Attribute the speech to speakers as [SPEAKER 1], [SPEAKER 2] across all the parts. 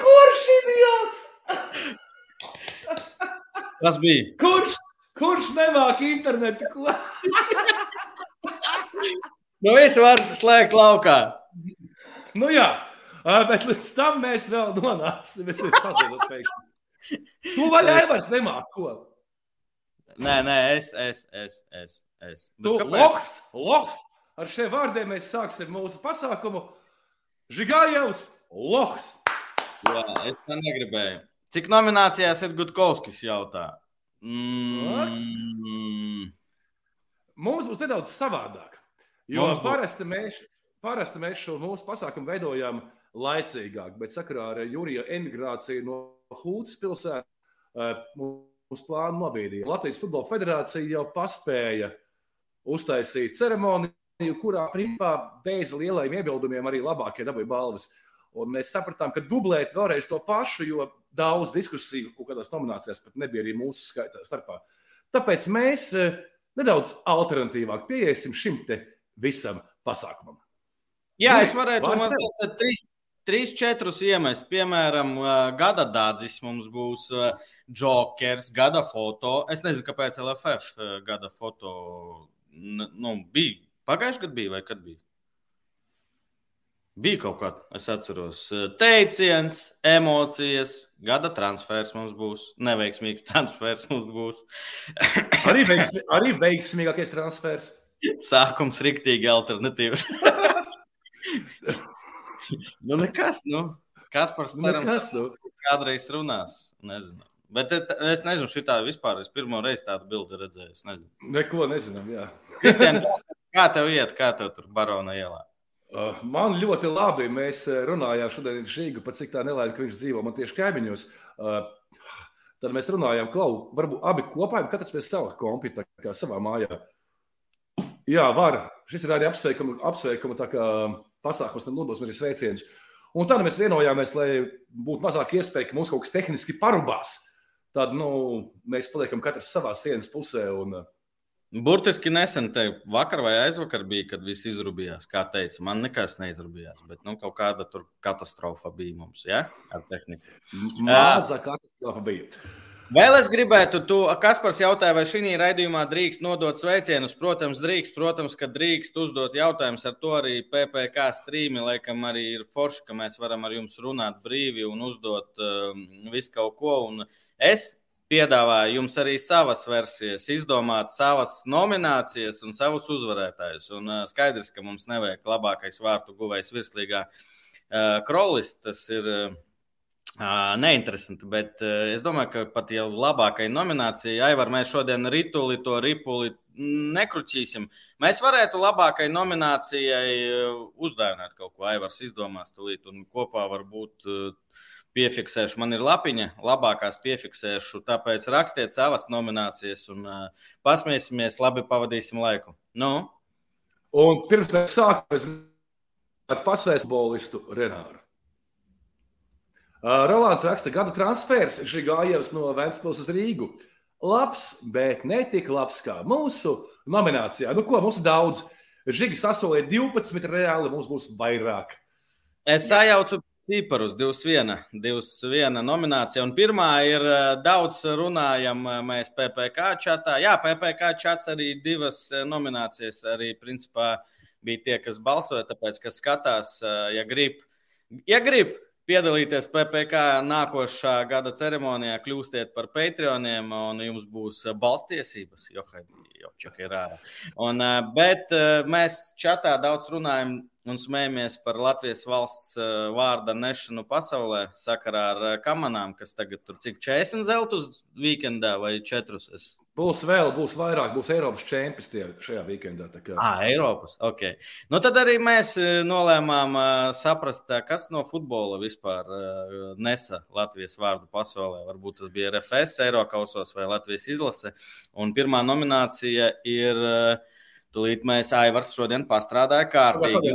[SPEAKER 1] Kurš idiots?
[SPEAKER 2] Tas bija.
[SPEAKER 1] Kurš, kurš nemāk internetu?
[SPEAKER 2] Nu, visu var slēgt laukā.
[SPEAKER 1] Nu jā, bet līdz tam mēs vēl nonāksim. Es jau sasiedos pēkšņi. Tu vaļā Evars nemāk ko.
[SPEAKER 2] Nē, nē, es, es, es, es. es.
[SPEAKER 1] Tu
[SPEAKER 2] kāpēc?
[SPEAKER 1] loks, loks. Ar šiem vārdiem mēs sāksim mūsu pasākumu. Žigājevs, loks.
[SPEAKER 2] Jā, es tā negribēju. Cik nominācijās ir Gutkovskis jautā? Mm,
[SPEAKER 1] Mums būs nedaudz savādāk. Jo
[SPEAKER 2] Mums
[SPEAKER 1] parasti mēs, parasti mēs šo mūsu pasākumu veidojam laicīgāk, bet sakarā ar Jurija emigrāciju no Hūtas pilsētas eh, mums plānu nobīdīja. Latvijas Futbola Federācija jau paspēja uztaisīt ceremoniju, kurā principā bez lielajiem iebildumiem arī labākie dabūja balvas. Un mēs sapratām, ka dublēt vēlreiz to pašu, jo daudz diskusiju kaut kādās nominācijās pat nebija arī mūsu skaitā starpā. Tāpēc mēs eh, nedaudz alternatīvāk pieiesim šim te visam pasākumam.
[SPEAKER 2] jā, es varētu mazliet trīs, trīs, četrus iemest. Piemēram, ā, gada dārdzis mums būs ā, Jokers, gada foto. Es nezinu, kāpēc LFF gada foto nu, bija. Pagājušajā gadā bija vai kad bija? Bija kaut kāda, es atceros, teiciens, emocijas, gada transfers mums būs, neveiksmīgs transfers mums būs.
[SPEAKER 1] Arī, veiksmi, arī veiksmīgākais transfers.
[SPEAKER 2] Sākums riktīgi alternatīvs. nu, nekas, nu. Kas par
[SPEAKER 1] Nu,
[SPEAKER 2] cerams,
[SPEAKER 1] Kas nu?
[SPEAKER 2] kādreiz runās? Nezinu. Bet es, nezinu, šitā vispār. Es pirmo reizi tādu bildi redzēju. Es nezinu.
[SPEAKER 1] Neko nezinām. Jā.
[SPEAKER 2] Kristian, kā tev iet, kā tev tur barona ielā?
[SPEAKER 1] Uh, Man ļoti labi. Mēs uh, runājām šodien ar Žīgu, pat cik tā nelaime, ka viņš dzīvo man tieši kaimiņos. Uh, Tad mēs runājām, Klau, varbūt abi kopā, katrs pie sava kompita, kā savā mājā. Jā, var. Šis ir arī apsveikama tā kā pasākums, un nodosim arī sveicienus. Un tad mēs vienojāmies, lai būtu mazāk iespēja, ka mums kaut kas tehniski parubās. Tad nu, mēs paliekam katrs savā sienas pusē. Un, uh,
[SPEAKER 2] Burtiski nesen, te vakar vai aizvakar bija, kad viss izrūpījās. Kā teica, man nekas neizrūpījās, bet nu, kaut kāda tur katastrofa bija mums, ja? ar tehniku.
[SPEAKER 1] Maza katastrofa bija.
[SPEAKER 2] Vēl es gribētu, tu, Kaspars jautāja, vai šī raidījumā drīkst nodot sveicienus. Protams, drīkst, protams, ka drīkst uzdot jautājumus. Ar to arī PPC strīmi, laikam, arī ir forši, ka mēs varam ar jums runāt brīvi un uzdot um, visu kaut ko. Un es piedāvāju jums arī savas versijas, izdomāt savas nominācijas un savus uzvarētājus. Un skaidrs, ka mums nevajag labākais vārtu guvējs virslīgā Krolis. Tas ir. Neinteresanti, bet es domāju, ka pat jau labākai nominācijai, Aivar, mēs šodien rituli to ripuli nekruķīsim. Mēs varētu labākai nominācijai uzdāvināt kaut ko. Aivars izdomās tulīt un kopā varbūt uh, piefiksēšu. Man ir lapiņa, labākās piefiksēšu, tāpēc rakstiet savas nominācijas un uh, pasmiesimies, labi pavadīsim laiku. Nu,
[SPEAKER 1] Un pirms mēs sākam, es gribētu pasvēst bolistu Renāru. Uh, Rolands raksta, gada transfers šī gājējus no Vēncpils uz Rīgu. Labs, bet ne tik labs kā mūsu nominācijā. Nu, ko mums ir daudz? Žigi sasolīja 12, reāli mums būs vairāk.
[SPEAKER 2] Es sajaucu ciparus 2-1. 2-1 nominācija. Un pirmā ir eh, daudz runājam eh, mēs PPC čatā. Jā, PPC čats arī divas eh, nominācijas arī principā bija tie, kas balsoja, tāpēc, ka skatās, ja grib, ja grib piedalīties PPC nākošā gada ceremonijā, kļūstiet par Patreoniem, un jums būs balstiesības. Jo, jo, ir ārā. Un, eh, bet eh, mēs čatā daudz runājam un smējamies par Latvijas valsts eh, vārda nešanu pasaulē sakarā ar eh, kamanām, kas tagad tur cik 40 zeltus weekendā vai 4. Es...
[SPEAKER 1] Būs vēl, būs vairāk, būs Eiropas čempions šajā weekendā. tā kā.
[SPEAKER 2] Ah, Eiropas. Okay. Nu, tad arī mēs eh, nolēmām uh, saprast, uh, kas no futbola vispār nesa Latvijas vārdu pasaulē. Varbūt tas bija RFS, Eiropasos vai Latvijas izlase. Un pirmā nominācija ir. Tūlīt mēs Aivars šodien pastrādājām kārtīgi.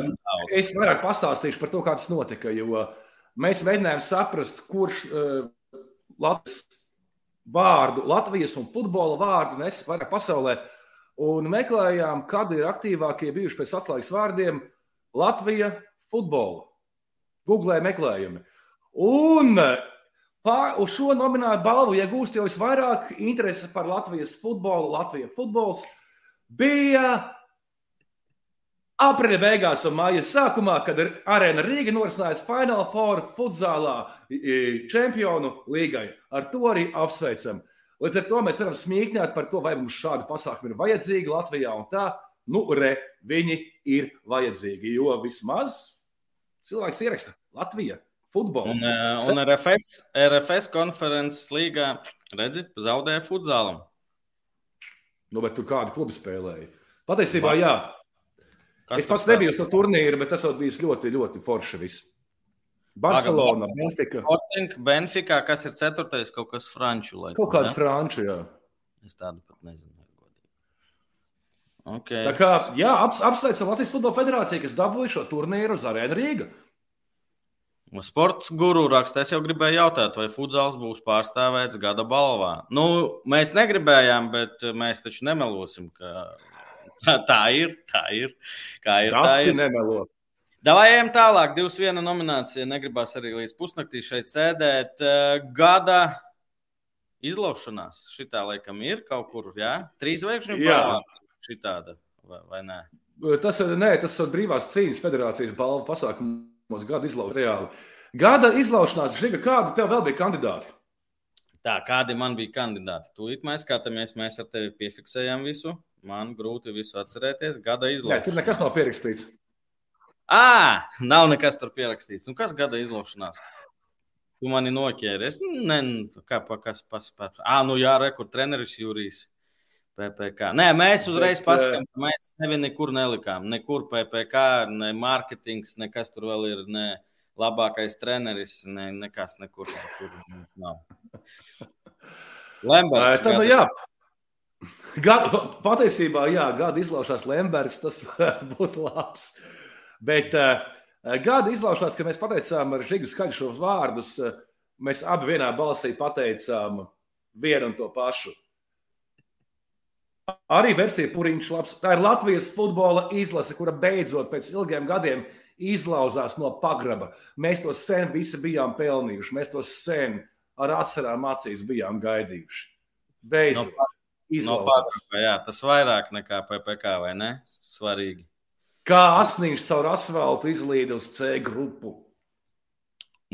[SPEAKER 1] Es vairāk pastāstīšu par to, kā tas notika. Jo mēs mēģinājām saprast, kurš uh, Latvijas vārdu, Latvijas un futbola vārdu nes vairāk pasaulē. Un meklējām, kad ir aktīvākie bijuši pēc atslēgas vārdiem Latvija, futbolu. Google meklējumi. Un pār, uz šo nominālu balvu iegūst jau visvairāk interesi par Latvijas futbolu. Latvijas futbols bija aprīļa beigās un māja sākumā, kad Arēna Rīga norisinājās Final Four futzālā čempionu līgai. Ar to arī apsveicam. Līdz ar to mēs varam smīkņāt par to, vai mums šādi pasākumi ir vajadzīgi Latvijā un tā. Nu, re, viņi ir vajadzīgi, jo vismaz cilvēks ieraksta Latvija. Futbolu.
[SPEAKER 2] Un, un RFS, RFS konferences līgā, redzi, zaudēja futzālam.
[SPEAKER 1] Nu, bet tur kādi klubi spēlēja? Patiesībā, jā. Kas es pats nebiju uz to turnīru, bet tas bija ļoti, ļoti forši. Viss. Barcelona, Benfica.
[SPEAKER 2] Sporting, Benfica, kas ir ceturtais, kaut kas franču. Laikam,
[SPEAKER 1] kaut kāda franču, jā.
[SPEAKER 2] Es tādu pat nezinu.
[SPEAKER 1] Okay. Tā kā, jā, aps, apsveicam Latvijas Futbola Federāciju, kas dabūja šo turnīru uz Arēnu Rīgā.
[SPEAKER 2] Sports guru rakstā es jau gribēju jautāt, vai futzāls būs pārstāvēts gada balvā. Nu, mēs negribējām, bet mēs taču nemelosim, ka tā, tā ir. Tā ir. Kā ir
[SPEAKER 1] tā ir. Nemelo.
[SPEAKER 2] Davai ejam tālāk. Divas viena nominācija. Negribas arī līdz pusnaktī šeit sēdēt. Gada izlaušanās. Šitā laikam ir kaut kur, jā? Trīs veikšņu balvā šitāda, vai, vai nē?
[SPEAKER 1] Tas ir, nē, tas ir brīvās cīņas federācijas balvu pasākumos gada izlaušanās reāli. Gada izlaušanās, Žiga, kādi tev vēl bija kandidāti?
[SPEAKER 2] Tā, kādi man bija kandidāti? Tūlīt mēs skatāmies, mēs ar tevi piefiksējām visu. Man grūti visu atcerēties. Gada izlaušanās.
[SPEAKER 1] Nē, tur nekas nav pierakstīts.
[SPEAKER 2] Ā, nav nekas tur pierakstīts. Un kas gada izlaušanās? Tu mani noķēri. Es nezinu, kā kas paspēt. Ā, nu jā, rekur treneris Jurijs. PPC. Nē, mēs uzreiz pasakām, ka mēs sevi nekur nelikām. Nekur PPC, ne mārketings, nekas tur vēl ir. Ne labākais treneris, ne, nekas nekur, nekur nav.
[SPEAKER 1] Lembergs. Tā nu jā. Gada, patiesībā, jā, gada izlaušās Lembergs, tas varētu būt labs. Bet uh, gada izlaušās, kad mēs pateicām ar Žigu skaļu šos vārdus, uh, mēs abi vienā balsī pateicām vienu un to pašu. Arī versija Puriņš labs. Tā ir Latvijas futbola izlase, kura beidzot pēc ilgiem gadiem izlauzās no pagraba. Mēs to sen visi bijām pelnījuši. Mēs to sen ar asarām acīs bijām gaidījuši. Beidzot, no. No pagraba,
[SPEAKER 2] jā, tas vairāk nekā PPC, vai ne? Svarīgi.
[SPEAKER 1] Kā asnīgs caur asfaltu izlīd uz C grupu.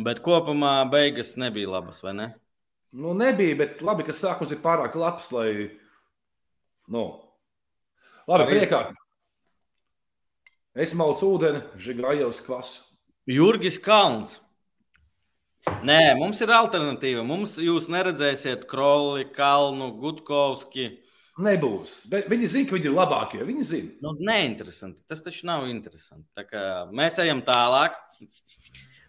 [SPEAKER 2] Bet kopumā beigas nebija labas, vai ne?
[SPEAKER 1] Nu, nebija, bet labi, ka sākums ir pārāk labs, lai Nu. Labi, Arī... priekā. Es malcu ūdeni, žigājos kvasu.
[SPEAKER 2] Jurgis Kalns. Nē, mums ir alternatīva. Mums jūs neredzēsiet Kroli, Kalnu, Gutkovski.
[SPEAKER 1] Nebūs. Bet viņi zina, ka viņi ir labākie. Viņi zina.
[SPEAKER 2] Nu, neinteresanti. Tas taču nav interesanti. Mēs ejam tālāk.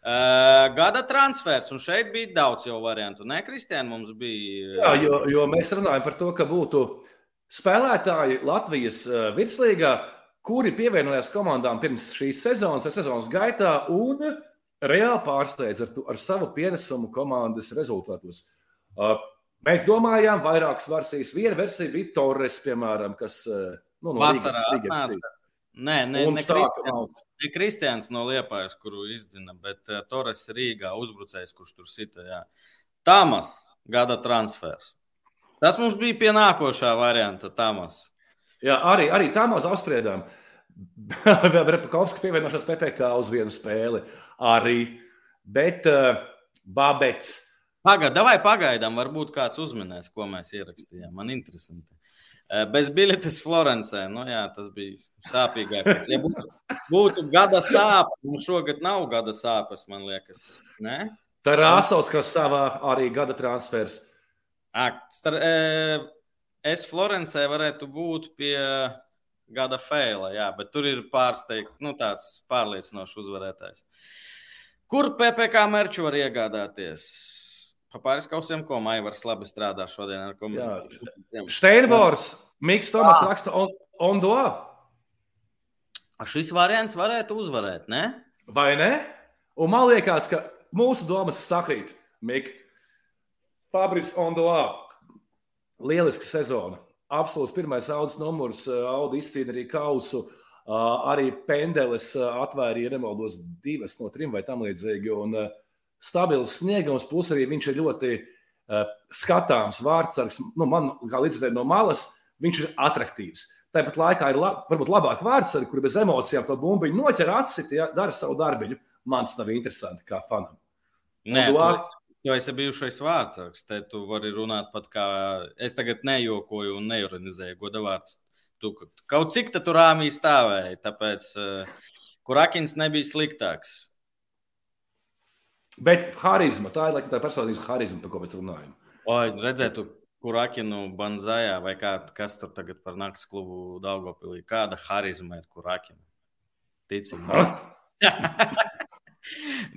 [SPEAKER 2] Uh, gada transfers, un šeit bija daudz jau variantu. Nē, Kristiāna, mums bija.
[SPEAKER 1] Jā, jo, jo mēs runājam par to, ka būtu spēlētāji Latvijas virslīgā, kuri pievienojās komandām pirms šīs sezonas, vai sezonas gaitā, un reāli pārsteidz ar, ar savu pienesumu komandas rezultātos. Eh, mēs domājām, vairākas versijas. Viena versija bija Torres, piemēram, kas eh,
[SPEAKER 2] nu, no Vasarā atnāca. Nē, ne, ne, Kristians, ne Kristians no Liepājas, kuru izdzina, bet uh, Torres Rīgā uzbrucējs, kurš tur sita. Jā. Tamas gada transfers. Tas mums bija pie nākošā varianta, Tamas.
[SPEAKER 1] Jā, arī, arī Tamas apspriedām. Repakovs pievienošās PPC uz vienu spēli. Arī. Bet uh, Babets.
[SPEAKER 2] Pagaidām, vai pagaidām, varbūt kāds uzminēs, ko mēs ierakstījām. Man interesanti. Uh, bez biļetes Florencē. Nu, jā, tas bija sāpīgākais. Ja būtu, būtu gada sāpes, mums šogad nav gada sāpes, man liekas. Ne?
[SPEAKER 1] Tā ir Rāsovs, kas savā arī gada transfers.
[SPEAKER 2] Star, e, es Florencē varētu būt pie gada faila, jā, bet tur ir pārsteigts, nu, tāds pārliecinošs uzvarētājs. Kur PPC mērķu var iegādāties? Pa pāris kausiem, ko Maivars labi strādā šodien ar komandu.
[SPEAKER 1] Steinbors, Miks Tomas ah. raksta on, on do.
[SPEAKER 2] Šis variants varētu uzvarēt, ne?
[SPEAKER 1] Vai ne? Un man liekas, ka mūsu domas sakrīt, Mik. Fabris Ondoā. Lieliska sezona. Absolūts pirmais audas numurs. Audi izcīna arī kausu. Arī pendeles atvērīja, ja nemaldos, divas no trim vai tam līdzīgi. Un stabils sniegums, plus arī viņš ir ļoti skatāms vārdsargs. Nu, man, kā līdzekļiem no malas, viņš ir attraktīvs. Tāpat laikā ir lab, varbūt labāk vārdsargi, kuri bez emocijām to bumbiņu noķer, atsit, ja, dara savu darbiņu. Man tas nav interesanti kā fanam.
[SPEAKER 2] Nē, tu esi, tu esi bijušais vārdsargs. Te tu vari runāt pat kā. Es tagad nejokoju un neironizēju godavārds. Tu kaut cik tu rāmī stāvēji, tāpēc uh, Kurakins nebija sliktāks.
[SPEAKER 1] Bet harizma, tā ir laikam tā personības harizma, par ko mēs runājam.
[SPEAKER 2] Oi, redzētu, Kurakinu Banzajā vai kā, kas tur tagad par naktas klubu Daugopilī. Kāda harizma ir Kurakina? Ticim.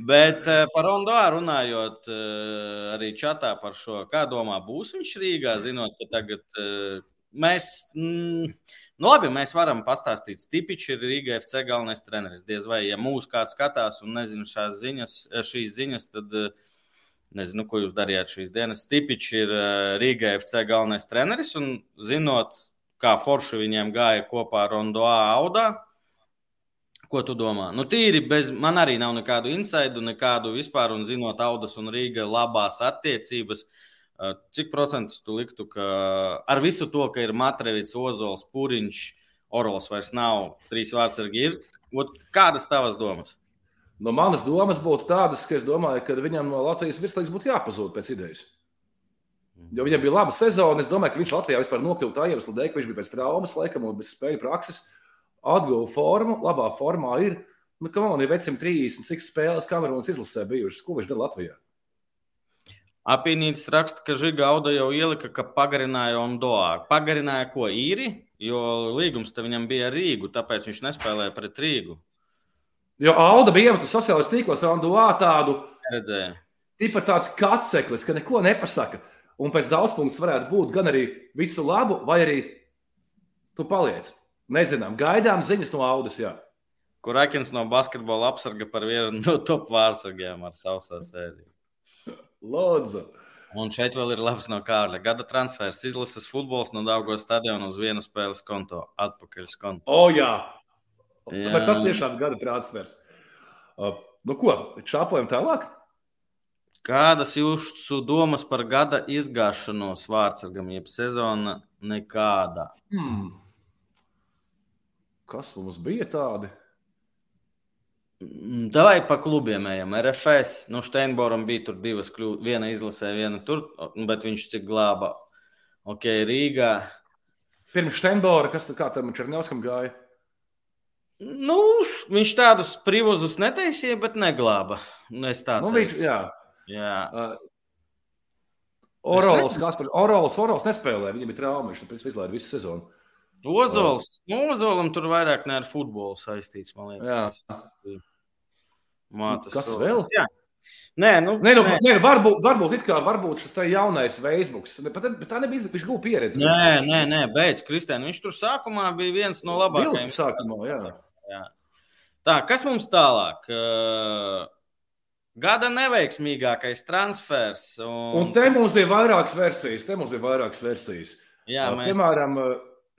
[SPEAKER 2] Bet uh, par Rondo runājot, uh, arī čatā par šo, kā domā, būs viņš Rīgā, zinot, ka tagad uh, mēs, mm, nu labi, mēs varam pastāstīt, Stipičs ir Rīga FC galvenais treneris. Diez vai, ja mūs kāds skatās un nezinu šās ziņas, šīs ziņas, tad Nezinu, ko jūs darījāt šīs dienas. Stipičs ir eh, Rīga FC galvenais treneris, un zinot, kā forši viņiem gāja kopā ar Rondoā Audā, Ko tu domā? Nu, tīri bez, man arī nav nekādu insaidu, nekādu vispār, un zinot Audas un Rīga labās attiecības, eh, cik procentus tu liktu, ka ar visu to, ka ir Matrevits, Ozols, Puriņš, Orlos vairs nav, trīs vārdsargi ir, kādas tavas domas?
[SPEAKER 1] No manas domas būtu tādas, ka es domāju, ka viņam no Latvijas virslīgas būtu jāpazūd pēc idejas. Jo viņam bija laba sezona. Es domāju, ka viņš Latvijā vispār nokļuva tā iemesla dēļ, ka viņš bija pēc traumas, laikam, un bez spēļu prakses. Atguva formu, labā formā ir. Nu, kā man ir vecim 30, cik spēles Kamerūnas izlasē bijušas, ko viņš dara Latvijā?
[SPEAKER 2] Apīnītis raksta, ka Žigauda jau ielika, ka pagarināja Ondoā. Pagarināja ko īri, jo līgums te viņam bija ar Rīgu, tāpēc viņš nespēlēja pret Rīgu.
[SPEAKER 1] Jo Alda bija iemetusi sociālajos tīklos Randuā tādu
[SPEAKER 2] redzēju.
[SPEAKER 1] Tipa tāds kaceklis, ka neko nepasaka. Un pēc daudzpunkts varētu būt gan arī visu labu, vai arī tu paliec. Nezinām, gaidām ziņas no Audas. Jā.
[SPEAKER 2] Kur Akins no basketbola apsarga par vienu no top vārdsargiem ar savu sēriju.
[SPEAKER 1] Lūdzu!
[SPEAKER 2] Un šeit vēl ir labs no Kārļa. Gada transfers izlases futbols no Dāngos stadiona uz vienu spēles konto. Atpakaļ konto.
[SPEAKER 1] O, jā! Bet tas tiešām gada transfers. Uh, nu, ko, čāpojam tālāk?
[SPEAKER 2] Kādas jūsu domas par gada izgāšanos vārdsargam, jeb sezona nekāda?
[SPEAKER 1] Hmm. Kas mums bija tādi?
[SPEAKER 2] Davai pa klubiem ejam. RFS, nu, Steinboram bija tur divas kļūdas. Viena izlasē, viena tur, bet viņš cik glāba. Ok, Rīgā.
[SPEAKER 1] Pirms Steinbora, kas kā tam Černiauskam gāja?
[SPEAKER 2] Nu, viņš tādus privozus netaisīja, bet neglāba. Nu, es tā
[SPEAKER 1] nu, viņš, jā.
[SPEAKER 2] jā. Uh,
[SPEAKER 1] Orols, Kaspar, Orols, Orols nespēlē, viņam ir trauma, viņš tāpēc izlaiž visu sezonu.
[SPEAKER 2] Ozols, uh, Ozolam tur vairāk ne ar futbolu saistīts, man liekas.
[SPEAKER 1] Jā. Mātas Kas to. vēl?
[SPEAKER 2] Jā. Nē, nu,
[SPEAKER 1] nē, nu, nē. nē varbūt, varbūt, kā, varbūt šis jaunais Facebook. Bet, bet tā nebija viņš gūta pieredze.
[SPEAKER 2] Nē, nē, nē beidz, Kristēn. Viņš tur sākumā bija viens no labākajiem.
[SPEAKER 1] Sākumā, jā.
[SPEAKER 2] Jā. Tā, kas mums tālāk? Gada neveiksmīgākais transfers.
[SPEAKER 1] Un... un te mums bija vairākas versijas. Te mums bija vairākas versijas.
[SPEAKER 2] Jā,
[SPEAKER 1] mēs... Piemēram,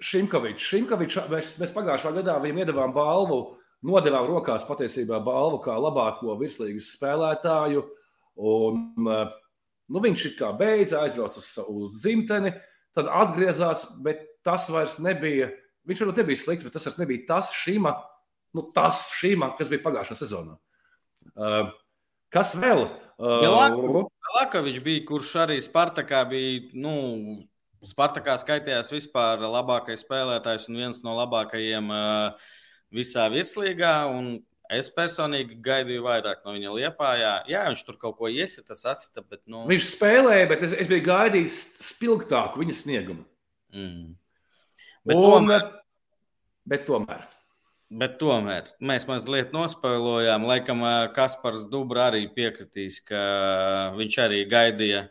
[SPEAKER 1] Šimkovičs. Šimkovičs mēs, mēs pagājušā gadā viņam iedavām balvu, nodevām rokās patiesībā balvu kā labāko virslīgas spēlētāju. Un, nu, viņš ir kā beidza, aizbrauca uz, uz dzimteni, tad atgriezās, bet tas vairs nebija. Viņš varbūt nebija slikts, bet tas vairs nebija tas šīma, nu, tas šīma, kas bija pagājušā sezonā. Uh, kas vēl?
[SPEAKER 2] Uh, Lakavičs bija, kurš arī Spartakā bija, nu, Spartakā skaitījās vispār labākais spēlētājs un viens no labākajiem visā virslīgā. Es personīgi gaidīju vairāk no viņa liepā. Jā, viņš tur kaut ko iesita, asita. Bet, nu...
[SPEAKER 1] Viņš spēlēja, bet es, es biju gaidījis spilgtāku viņa sniegumu.
[SPEAKER 2] Mm.
[SPEAKER 1] Bet, un, tomēr, bet tomēr.
[SPEAKER 2] Bet tomēr mēs mazliet nospēlojām. Laikam, Kaspars Dubra arī piekritīs, ka viņš arī gaidīja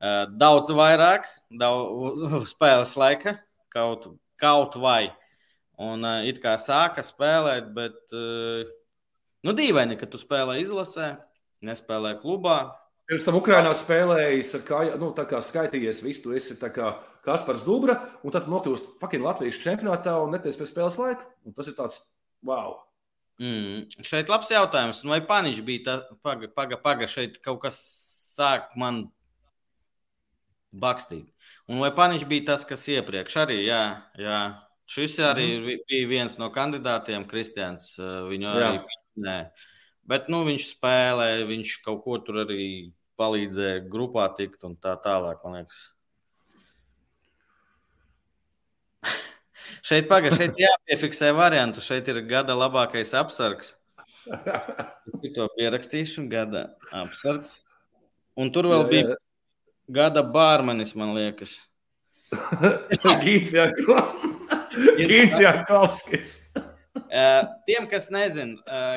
[SPEAKER 2] daudz vairāk, daudz spēles laika, kaut, kaut vai. Un it kā sāka spēlēt, bet nu, dīvaini, ka tu spēlē izlasē, nespēlē klubā.
[SPEAKER 1] Pirms tam Ukrainā spēlējis kājām, nu, tā kā skaitījies visu, tu esi tā kā Kaspars Dubra, un tad nokļūst fucking Latvijas čempionātā un neties pēc spēles laika. Un tas ir tāds, wow!
[SPEAKER 2] Mm, šeit labs jautājums. Vai Paniņš bija tā, paga, paga, paga, šeit kaut kas sāk man bakstīt. Un vai Paniņš bija tas, kas iepriekš arī, jā, jā. Šis arī mm -hmm. bija viens no kandidātiem, Kristians, viņu arī nē. Bet nu, viņš spēlē, viņš kaut ko tur arī palīdzēja grupā tikt un tā tālāk, man liekas. šeit pagaidi, šeit jāpiefiksē variantu. Šeit ir gada labākais apsargs. Es to pierakstīšu, gada apsargs. Un tur vēl jā, jā. bija gada bārmanis, man liekas.
[SPEAKER 1] Gīns Jankovskis.
[SPEAKER 2] Tiem, kas nezina,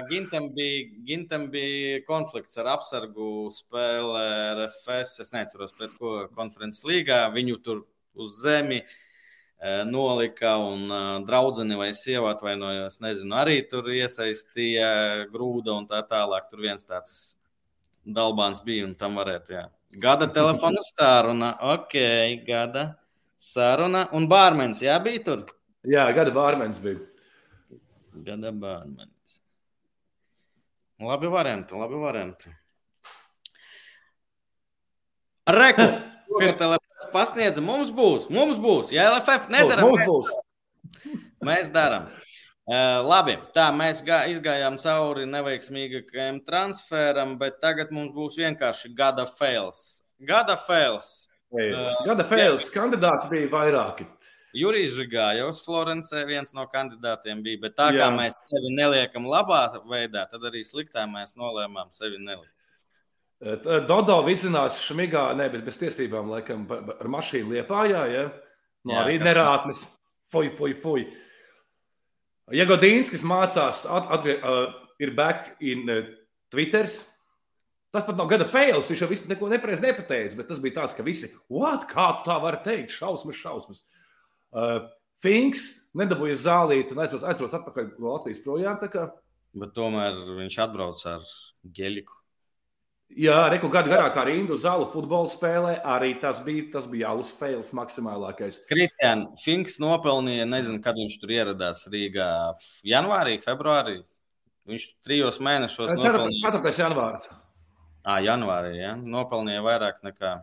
[SPEAKER 2] Gintam, bija, Gintam bija konflikts ar apsargu spēli RFS. Es neceros, pret ko konferences līgā. Viņu tur uz zemi nolika un draudzene vai sieva atvainojos. Nezinu, arī tur iesaistīja grūda un tā tālāk. Tur viens tāds dalbāns bija un tam varētu. Jā. Gada telefona saruna. Ok, gada saruna. Un bārmenis, jā, bija tur.
[SPEAKER 1] Jā, gada bārmenis bija.
[SPEAKER 2] Gada bērns. Labi varianti, labi varianti. Reku, ko LFF pasniedza, mums būs, mums būs. Ja LFF nedara,
[SPEAKER 1] mums būs.
[SPEAKER 2] Mēs darām. Uh, labi, tā mēs gā, izgājām cauri neveiksmīgākajam transferam, bet tagad mums būs vienkārši gada fails. Gada fails.
[SPEAKER 1] fails. Uh, gada fails. Kandidāti bija vairāki.
[SPEAKER 2] Jurijs Žigājovs Florencē viens no kandidātiem bija, bet tā Jā. kā mēs sevi neliekam labā veidā, tad arī sliktā mēs nolēmām sevi nelikt.
[SPEAKER 1] Dodo vizinās šmigā, ne, bet bez tiesībām, laikam, ar mašīnu liepājā, ja? No Jā, arī nerātnes, fuj, fuj, fuj. Jagodīnskis mācās, at, atgrie, uh, ir back in uh, Twitters. Tas pat nav gada fails, viņš jau visu neko nepareizi nepateicis, bet tas bija tāds, ka visi, what, kā tā var teikt, šausmas, šausmas. Uh, Finks nedabūja zālīti un aizbrauc, aizbrauc atpakaļ no Latvijas projām.
[SPEAKER 2] Bet tomēr viņš atbrauc ar geļiku.
[SPEAKER 1] Jā, reku gadu garākā rindu zālu futbola spēlē arī tas bija, tas bija alus fails maksimālākais.
[SPEAKER 2] Kristian, Finks nopelnīja, nezinu, kad viņš tur ieradās Rīgā. Janvārī, februārī. Viņš trijos mēnešos.
[SPEAKER 1] 4. Nopelnīja... janvārs.
[SPEAKER 2] À, janvārī, ja? Nopelnīja vairāk nekā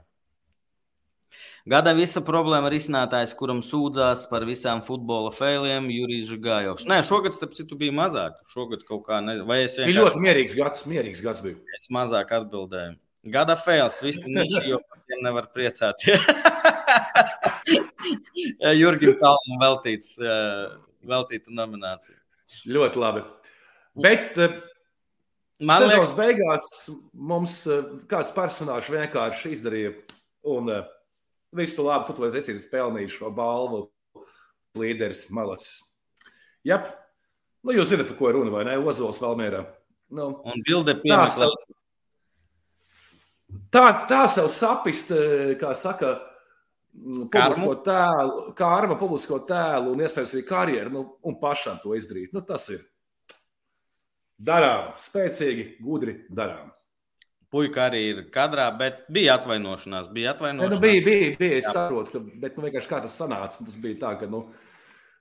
[SPEAKER 2] Gada visa problēma risinātājs, kuram sūdzās par visām futbola failiem, Jurijs Gājovs. Nē, šogad, starp citu, bija mazāk. Šogad kaut kā, ne... vai es vienkārši.
[SPEAKER 1] Bija ļoti mierīgs gads, mierīgs gads bija.
[SPEAKER 2] Es mazāk atbildēju. Gada fails, visi niši, jo par tiem nevar priecāties. Jurgim Kalnam veltīts, veltīta nominācija.
[SPEAKER 1] Ļoti labi. Bet Man sezonas liek... beigās mums kāds personāžs vienkārši izdarīja un uh, Visu labi, tu to esi pelnījis šo balvu. Līderis Malacis. Jā, nu, jūs zināt, par ko runa, vai ne? Ozols Valmērā. Nu,
[SPEAKER 2] un bilde piemēram.
[SPEAKER 1] Tā, tā sev sapist, eh, kā saka, publisko tēlu, kā arma publisko tēlu un iespējams arī karjeru, nu, un pašam to izdarīt. Nu, tas ir darām, spēcīgi, gudri darām.
[SPEAKER 2] Puika arī ir kadrā, bet bija atvainošanās. Bija atvainošanās.
[SPEAKER 1] Ne, nu, bija, bija, bija. Es saprotu, ka, bet nu, vienkārši kā tas sanāca. Tas bija tā, ka nu,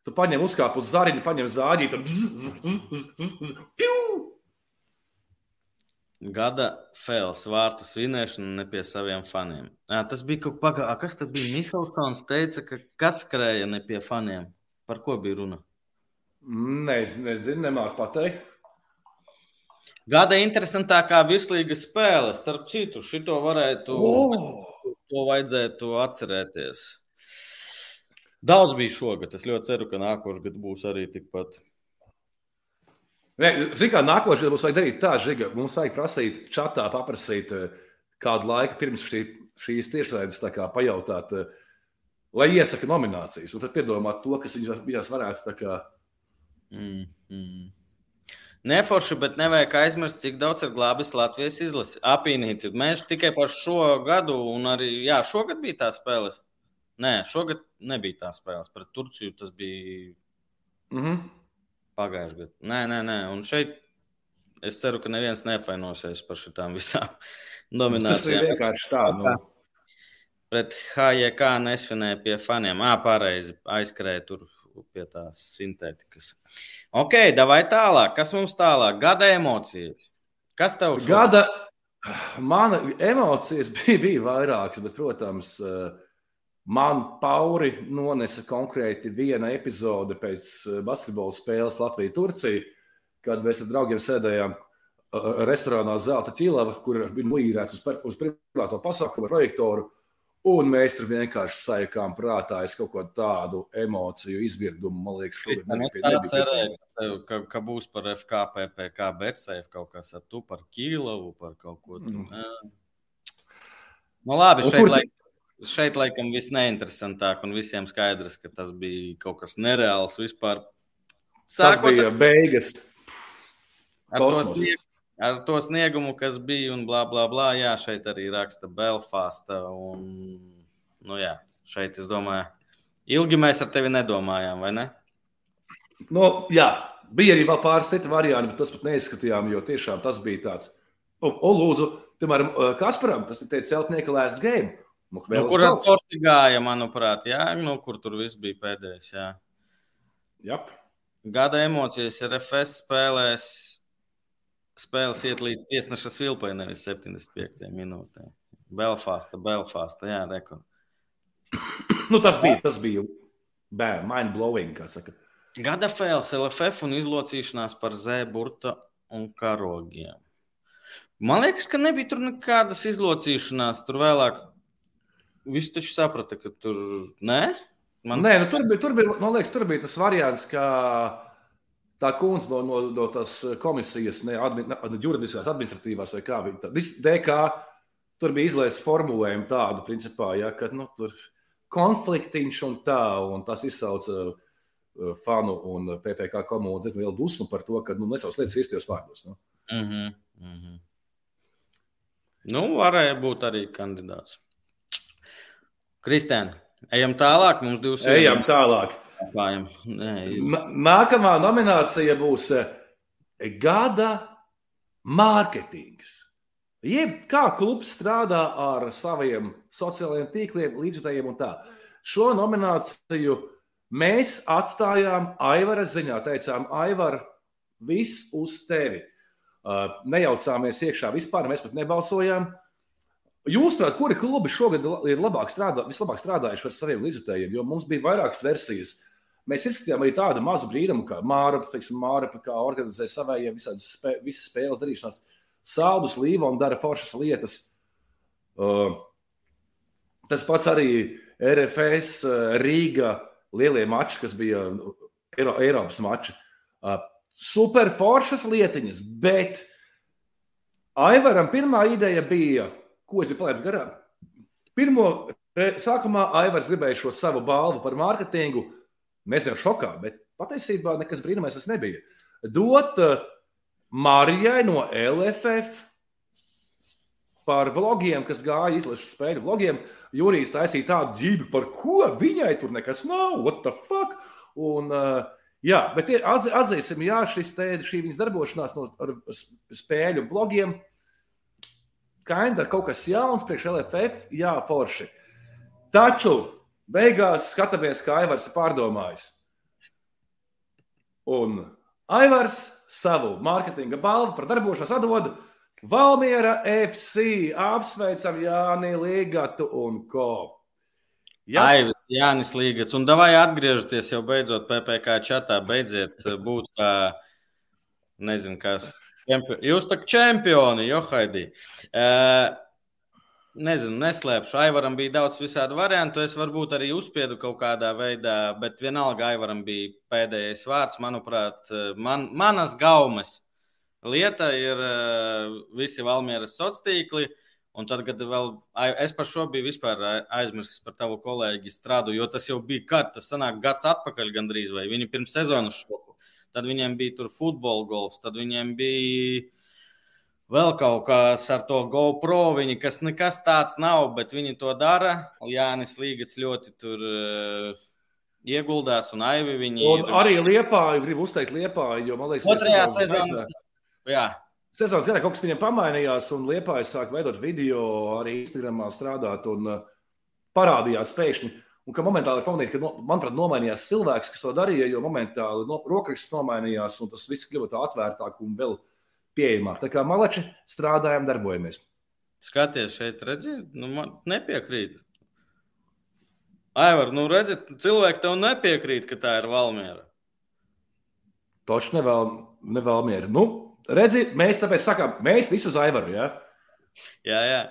[SPEAKER 1] tu paņem uzkāpu uz zariņu, paņem zāģīti.
[SPEAKER 2] Gada Fēls vārtu svinēšana ne pie saviem faniem. À, tas bija kaut kas, kas tas bija. Mihelsons teica, ka kas skrēja ne pie faniem. Par ko bija runa?
[SPEAKER 1] Nezinu, nezinu nemāku pateikt.
[SPEAKER 2] Gada interesantākā virslīga spēle, starp citu, šito varētu, oh! to vajadzētu atcerēties. Daudz bija šogad. Es ļoti ceru, ka nākošais gads būs arī tikpat.
[SPEAKER 1] Ziniet, kā nākošais mums vajag darīt tā, Žiga. Mums vajag prasīt, čatā paprasīt eh, kādu laiku pirms šī, šīs tiešraides pajautāt, eh, lai iesaka nominācijas. Un tad piedomāt to, kas viņas varētu. Kā...
[SPEAKER 2] Mm, mm. Neforši, bet nevajag aizmirst, cik daudz ir glābis Latvijas izlase. Apīnīti. Mēs tikai par šo gadu, un arī jā, šogad bija tā spēles. Nē, šogad nebija tā spēles. Pret Turciju tas bija
[SPEAKER 1] mm -hmm.
[SPEAKER 2] pagājušajā gadā. Nē, nē, nē. Un šeit Es ceru, ka neviens nefainosies par šitām visām
[SPEAKER 1] Tas ir
[SPEAKER 2] nominācijām.
[SPEAKER 1] vienkārši tā. Nu,
[SPEAKER 2] Pret HJK nesvinēja pie faniem. Ā, pareizi aizskrēja tur pie tās sintētikas. Ok, davai tālāk. Kas mums tālāk? Gada emocijas. Kas tev šodien?
[SPEAKER 1] Gada mana emocijas bija, bija vairākas, bet, protams, eh, man pauri nonesa konkrēti viena epizode pēc eh, basketbola spēles Latvija-Turcija, kad mēs ar draugiem sēdējām eh, restorānā Zelta ķīlava, kur bija noīrēts uz, uz privāto pasākumu ar projektoru. Un mēs tur vienkārši sajūtām prātā, kaut ko tādu emociju izvirdumu, man liekas, šodien
[SPEAKER 2] Kristian,
[SPEAKER 1] nebija
[SPEAKER 2] es
[SPEAKER 1] pie-
[SPEAKER 2] tā
[SPEAKER 1] nebija
[SPEAKER 2] cerēju,
[SPEAKER 1] piedzīvojis.
[SPEAKER 2] ka, ka, būs par FKPPK, BCF kaut kas ar tu par Kīlovu, par kaut ko
[SPEAKER 1] Mm.
[SPEAKER 2] tādu. Nu, labi,
[SPEAKER 1] Un
[SPEAKER 2] šeit, laik, šeit laikam viss neinteresantāk un visiem skaidrs, ka tas bija kaut kas nereāls vispār.
[SPEAKER 1] Tas
[SPEAKER 2] Sākot
[SPEAKER 1] bija beigas.
[SPEAKER 2] ar to,
[SPEAKER 1] kosmos.
[SPEAKER 2] Ar to sniegumu, kas bija un blā, blā, blā. Jā, šeit arī raksta Belfasta. Un, nu, jā, šeit es domāju, ilgi mēs ar tevi nedomājām, vai ne?
[SPEAKER 1] Nu, jā, bija arī vēl pāris citu variantu, bet tas pat neizskatījām, jo tiešām tas bija tāds. Un, un lūdzu, piemēram, Kasparam, tas ir teicis celtnieka last game. Nu,
[SPEAKER 2] Nu, kur ar. Porti gāja, manuprāt, jā, nu, kur tur viss bija pēdējais. Jā.
[SPEAKER 1] Jap.
[SPEAKER 2] Gada emocijas ir FS spēlēs. Spēles iet līdz tiesneša svilpai, nevis 75 minūtēm. Belfasta, Belfasta, jā, rekord.
[SPEAKER 1] Nu, tas bija, tas bija bēr, mind blowing, kā saka.
[SPEAKER 2] Gada fēls, LFF un izlocīšanās par zēburta un karogiem. Man liekas, ka nebija tur nekādas izlocīšanās. Tur vēlāk viss taču saprata, ka tur nē.
[SPEAKER 1] Man... Nē, nu, tur, bija, tur, bija, man liekas, tur bija tas variants, ka tā kundze no, no, no tās komisijas, ne, admi, ne juridiskās, administratīvās vai kā viņa DK, tur bija izlaists formulējumu tādu, principā, ja, ka nu, tur konfliktiņš un tā, un tas izsauca uh, fanu un PPK komandas diezgan lielu dusmu par to, ka nu, nesauc lietas īstajos vārdos. Nu.
[SPEAKER 2] Mm -hmm, mm -hmm. Nu, varēja būt arī kandidāts. Kristēna, ejam tālāk. Mums divas
[SPEAKER 1] Ejam tālāk. Nākamā nominācija būs eh, Gada mārketings. Jeb kā klubs strādā ar saviem sociālajiem tīkliem, līdzjutējiem un tā. Šo nomināciju mēs atstājām Aivara ziņā. Teicām, Aivar, viss uz tevi. Uh, Nejaucāmies iekšā vispār, mēs pat nebalsojām. Jūsuprāt, kuri klubi šogad ir labāk strādā, vislabāk strādājuši ar saviem līdzjutējiem? Jo mums bija vairākas versijas. Mēs izskatījām arī tādu mazu brīnumu, kā Māra, teiksim, Māra kā organizē savējiem visādas spē, spēles darīšanās. Saldus līva un dara foršas lietas. Uh, tas pats arī RFS uh, Rīga lielie mači, kas bija nu, Eiro, Eiropas mači. Uh, super foršas lietiņas, bet Aivaram pirmā ideja bija, ko es biju palaidis garām. Pirmo re- sākumā Aivars gribēja šo savu balvu par mārketingu. Mēs bijām šokā, bet patiesībā nekas brīnumais tas nebija. Dot uh, Marijai no LFF par vlogiem, kas gāja izlašu spēļu vlogiem. Jurijs taisīja tādu dzīvi, par ko viņai tur nekas nav. What the fuck? Un, uh, jā, bet ir- atz, atzīsim, jā, šis te, šī viņas darbošanās no, ar spēļu vlogiem. Kainda kaut kas jauns priekš LFF, jā, forši. Taču beigās skatāmies, kā Aivars ir pārdomājis. Un Aivars savu mārketinga balvu par darbošanos atdod Valmiera FC. Apsveicam Jāni Ligatu un ko. Jā,
[SPEAKER 2] Aivis, Jānis Līgats. Un davai atgriežoties jau beidzot PPC čatā, beidziet būt kā, nezinu, kas. Čempi... Jūs tā kā čempioni, Johaidī. Uh, nezinu, neslēpšu. Aivaram bija daudz visādi variantu. Es varbūt arī uzspiedu kaut kādā veidā, bet vienalga Aivaram bija pēdējais vārds. Manuprāt, man, manas gaumas lieta ir uh, visi Valmieras sociālā tīkli. Un tad, kad vēl es par šo biju vispār aizmirsis par tavu kolēģi strādu, jo tas jau bija kad, tas sanāk gads atpakaļ gandrīz, vai viņi pirms sezonas šoku. Tad viņiem bija tur futbola golfs, tad viņiem bija vēl kaut kas ar to GoPro, viņi, kas nekas tāds nav, bet viņi to dara. Jānis Līgats ļoti tur uh, ieguldās un aivi viņi.
[SPEAKER 1] un arī Liepāju, gribu uzteikt Liepāju, jo man liekas,
[SPEAKER 2] Otrajā
[SPEAKER 1] gaitā-
[SPEAKER 2] Jā,
[SPEAKER 1] Sezonas gaitā kaut kas viņam pamainījās, un Liepājs sāk veidot video, arī Instagramā strādāt, un uh, parādījās pēkšņi. Un ka momentāli ir pamanīt, ka, no, manuprāt, nomainījās cilvēks, kas to darīja, jo momentāli no, rokraksts nomainījās, un tas viss kļuva tā atvērtāk un vēl pieejamāk. Tā kā malači strādājam, darbojamies.
[SPEAKER 2] Skaties, šeit redziet, nu, man nepiekrīt. Aivar, nu redziet, cilvēki tev nepiekrīt, ka tā ir Valmiera.
[SPEAKER 1] Toši nevēl, nevēl Nu, redzi, mēs tāpēc sakām, mēs visu uz Aivaru. Ja?
[SPEAKER 2] Jā, jā.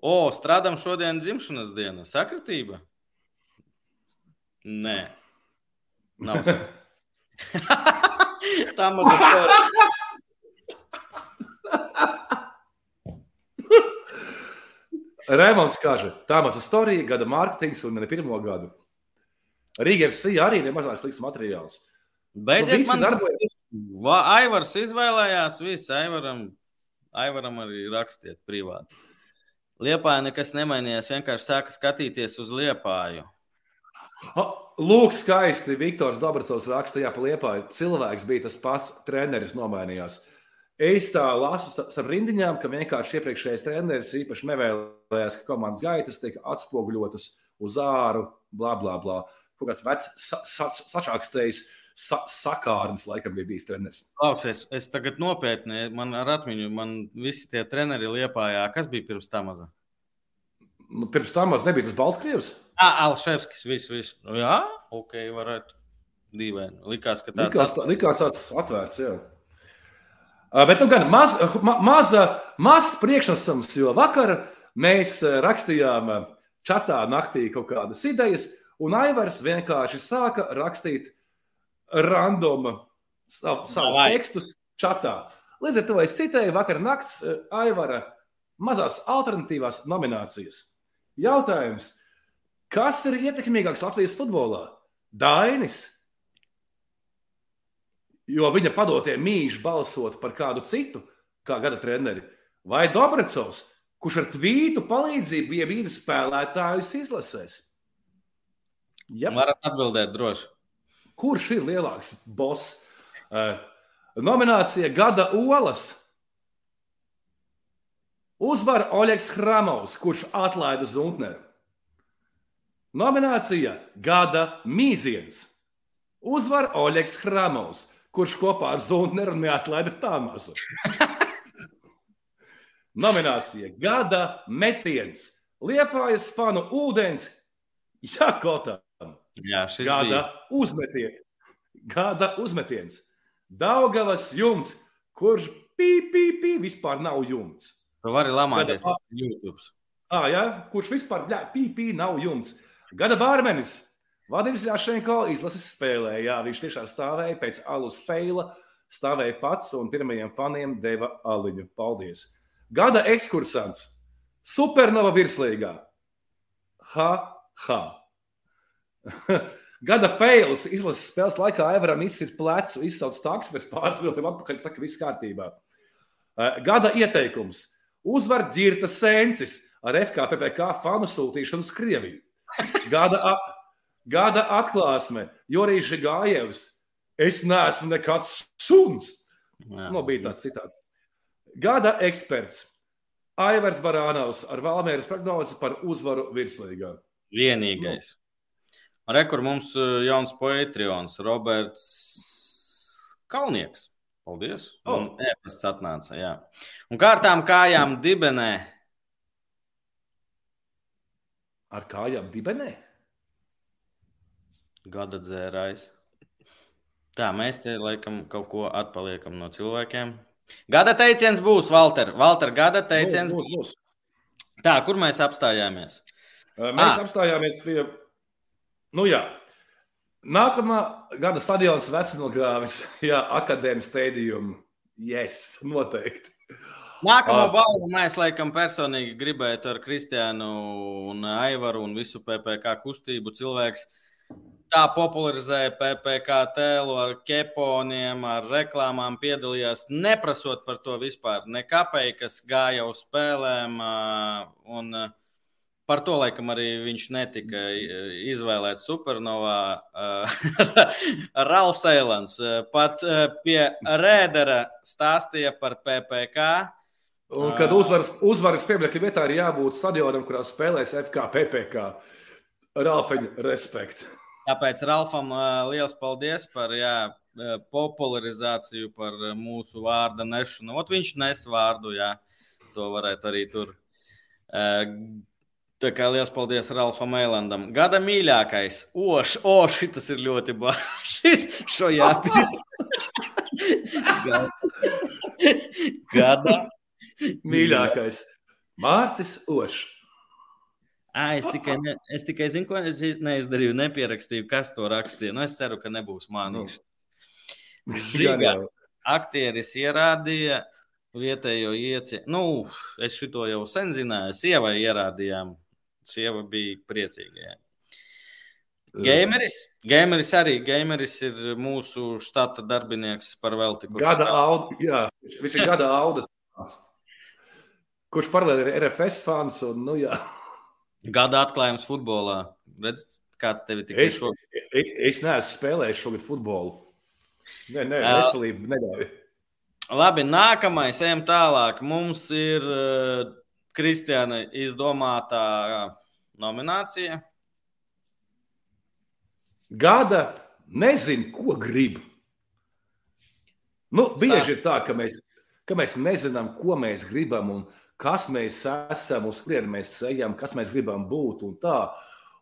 [SPEAKER 2] O, strādājam šodien dzimšanas dienu. Sakritība? Nē. Nav. Tā maza
[SPEAKER 1] Rēmons Kaža, tā maza storija, gada mārketings un ne pirmo gadu. Rīga FC arī nemazāk slikts materiāls.
[SPEAKER 2] Beidziet, nu, man darbojas. Aivars izvēlējās, viss Aivaram, Aivaram arī rakstiet privāti. Liepāja nekas nemainījās, vienkārši sāka skatīties uz liepāju.
[SPEAKER 1] Lūk, skaisti. Viktors Dabracovs rakstīja pa liepāju. Cilvēks bija tas pats, treneris nomainījās. Es tā lasu ar rindiņām, ka vienkārši iepriekšējais treneris īpaši nevēlējās, ka komandas gaitas tiek atspoguļotas uz āru, bla, bla, bla. Kaut kāds vecs, sa, sa, sačākstējis sa sakārnis, laikam, bija bijis treneris.
[SPEAKER 2] Klausies, es tagad nopietni, man ar atmiņu, man visi tie treneri liepājā, kas bija pirms tam mazā?
[SPEAKER 1] Nu, pirms tam maz nebija tas Baltkrievs.
[SPEAKER 2] Jā, Alševskis, viss, viss. Jā, ok, varētu. Dīvaini. Likās, ka tāds
[SPEAKER 1] likās, tā, likās tāds atvērts, jā. Bet, nu, gan maz, ma, maza, maz priekšnesams, jo vakar mēs rakstījām čatā naktī kaut kādas idejas, un Aivars vienkārši sāka rakstīt random sav, savus Vai. tekstus čatā. Līdz ar to es citēju vakar nakts eh, Aivara mazās alternatīvās nominācijas. Jautājums, kas ir ietekmīgāks Latvijas futbolā? Dainis, jo viņa padotie mīļi balsot par kādu citu, kā gada treneri, vai Dobracovs, kurš ar tvītu palīdzību ievīda spēlētājus izlasēs?
[SPEAKER 2] Ja. Varat atbildēt droši.
[SPEAKER 1] Kurš ir lielāks boss? Uh, nominācija Gada Olas. Uzvar Oļegs Hramovs, kurš atlaida Zuntneru. Nominācija Gada Mīziens. Uzvar Oļegs Hramovs, kurš kopā ar Zuntneru neatlaida Tāmasu. Nominācija Gada Metiens. Liepājas fanu ūdens Jakotā.
[SPEAKER 2] Jā, šis
[SPEAKER 1] gada bija. uzmetiens. Gada uzmetiens. Daugavas jumts, kurš pīpīpī vispār nav jumts.
[SPEAKER 2] Tu vari lamāties tas YouTube.
[SPEAKER 1] Ah, jā, kurš vispār pīpī nav jumts. Gada bārmenis. Vadims Ļašenko izlases spēlē. Jā, viņš tiešām stāvēja pēc alus feila, stāvēja pats un pirmajiem faniem deva aliņu. Paldies! Gada ekskursants. Supernova virslīgā. Ha, ha! Gada fails izlases spēles laikā Aivaram izsir plecu, izsauc taksu, pēc pāris minūtēm atpakaļ saka, viss kārtībā. Eh, gada ieteikums - uzvar ģirta sēncis ar FKPPK fanu sūtīšanu uz Krieviju. Gada, gada atklāsme - Jorijs Žigājevs. Es neesmu nekāds suns. Jā. No, bija tāds citāts. Gada eksperts - Aivars Barānaus ar Valmēras prognozi par uzvaru virslīgā.
[SPEAKER 2] Vienīgais. Rekur mums eh, jauns poetrions, Roberts Kalnieks. Paldies. Oh. Un ēpasts atnāca, jā. Un kārtām kājām dibenē.
[SPEAKER 1] Ar kājām dibenē?
[SPEAKER 2] Gada dzērājs. Tā, mēs te laikam kaut ko atpaliekam no cilvēkiem. Gada teiciens būs, Valter. Valter, gada teiciens
[SPEAKER 1] būs. būs, būs.
[SPEAKER 2] Tā, kur mēs apstājāmies?
[SPEAKER 1] Mēs ah. apstājāmies pie Nu, jā. Nākamā gada stadions vecmilgrāvis, jā, akadēmijas stadium. Yes, noteikti.
[SPEAKER 2] Nākamā uh, balva mēs laikam personīgi gribētu ar Kristiānu un Aivaru un visu PPC kustību cilvēks. Tā popularizēja tēlu ar keponiem, ar reklāmām, piedalījās, neprasot par to vispār nekāpēji, kas gāja uz spēlēm. Un par to laikam arī viņš netika izvēlēts supernovā. Ralfs Eilants pat pie Rēdera stāstīja par PPK.
[SPEAKER 1] Un, kad uzvaras, uzvaras pieminiekļa vietā ir jābūt stadionam, kurā spēlēs FK, PPK. Ralfiņa, respekt.
[SPEAKER 2] Tāpēc Ralfam liels paldies par jā, popularizāciju, par mūsu vārda nešanu. Ot viņš nes vārdu, jā, to varētu arī tur. Tā kā liels paldies Ralfam Eilandam. Gada mīļākais. Oš, o, šis ir ļoti bāžs. Šo jāpīt. Gada
[SPEAKER 1] mīļākais. Mārcis Ošs.
[SPEAKER 2] À, es, tikai ne, es tikai zinu, ko es neizdarīju, nepierakstīju, kas to rakstīja. Nu, es ceru, ka nebūs mānīgs. Nu. Žiga aktieris ierādīja vietējo ieci. Nu, es šito jau sen zināju. Sievai ierādījām. Sieva bija priecīga. Gameris? Gameris arī. Gameris ir mūsu štata darbinieks par velti.
[SPEAKER 1] Gada audas. Jā, viņš ir gada audas. Kurš paralēli ir RFS fans un, nu jā.
[SPEAKER 2] Gada atklājums futbolā. Redz, kāds tev ir
[SPEAKER 1] es, šo... es, es neesmu spēlējis šogad futbolu. Nē, nē, veselība neļauj.
[SPEAKER 2] Labi, nākamais, ejam tālāk. Mums ir uh, Kristiāna izdomātā nominācija.
[SPEAKER 1] Gada nezinu, ko grib. Nu, bieži ir tā, ka mēs, ka mēs nezinām, ko mēs gribam. Un, kas mēs esam, uz kurien mēs ejam, kas mēs gribam būt un tā.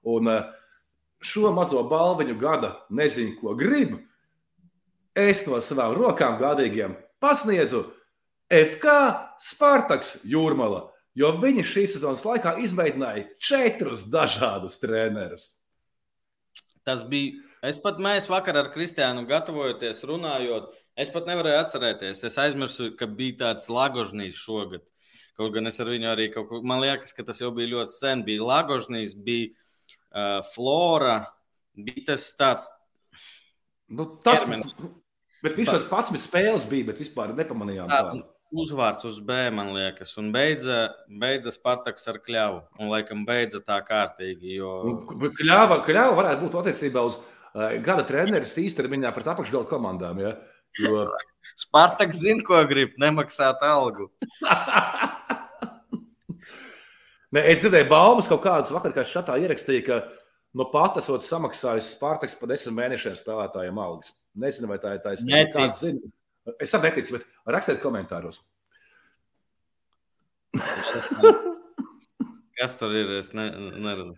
[SPEAKER 1] Un eh, šo mazo balviņu gada nezinu, ko gribu. Es no savām rokām gādīgiem pasniedzu FK Spartaks Jūrmala, jo viņi šīs sezonas laikā izmēģināja četrus dažādus trenerus.
[SPEAKER 2] Tas bija. Es pat mēs vakar ar Kristiānu gatavojoties, runājot, es pat nevarēju atcerēties. Es aizmirsu, ka bija tāds Lagožnīs šogad. Kaut gan es ar viņu arī kaut ko, man liekas, ka tas jau bija ļoti sen. Bija Lagožnīs, bija uh, Flora, bija tas tāds.
[SPEAKER 1] Nu, tas ir. Bet viņš tas pats spēles bija, bet vispār nepamanījām. Tā,
[SPEAKER 2] uzvārds uz B, man liekas, un beidza, beidza Spartaks ar kļavu. Un, laikam, beidza tā kārtīgi. Jo...
[SPEAKER 1] Kļava, kļava varētu būt attiecībā uz uh, gada treneris īstermiņā pret apakšgalu komandām. Ja? Jo...
[SPEAKER 2] Spartaks zina, ko grib, nemaksāt algu.
[SPEAKER 1] Nē, es dzirdēju baumas kaut kādas vakar, kā šatā ierakstīja, ka no nu pat esot samaksājis Spārtaks par desmit mēnešiem spēlētājiem algas. Nezinu, vai tā ir taisnība. Es tam neticu, bet rakstiet komentāros.
[SPEAKER 2] Kas tur ir? Es ne, neredzu.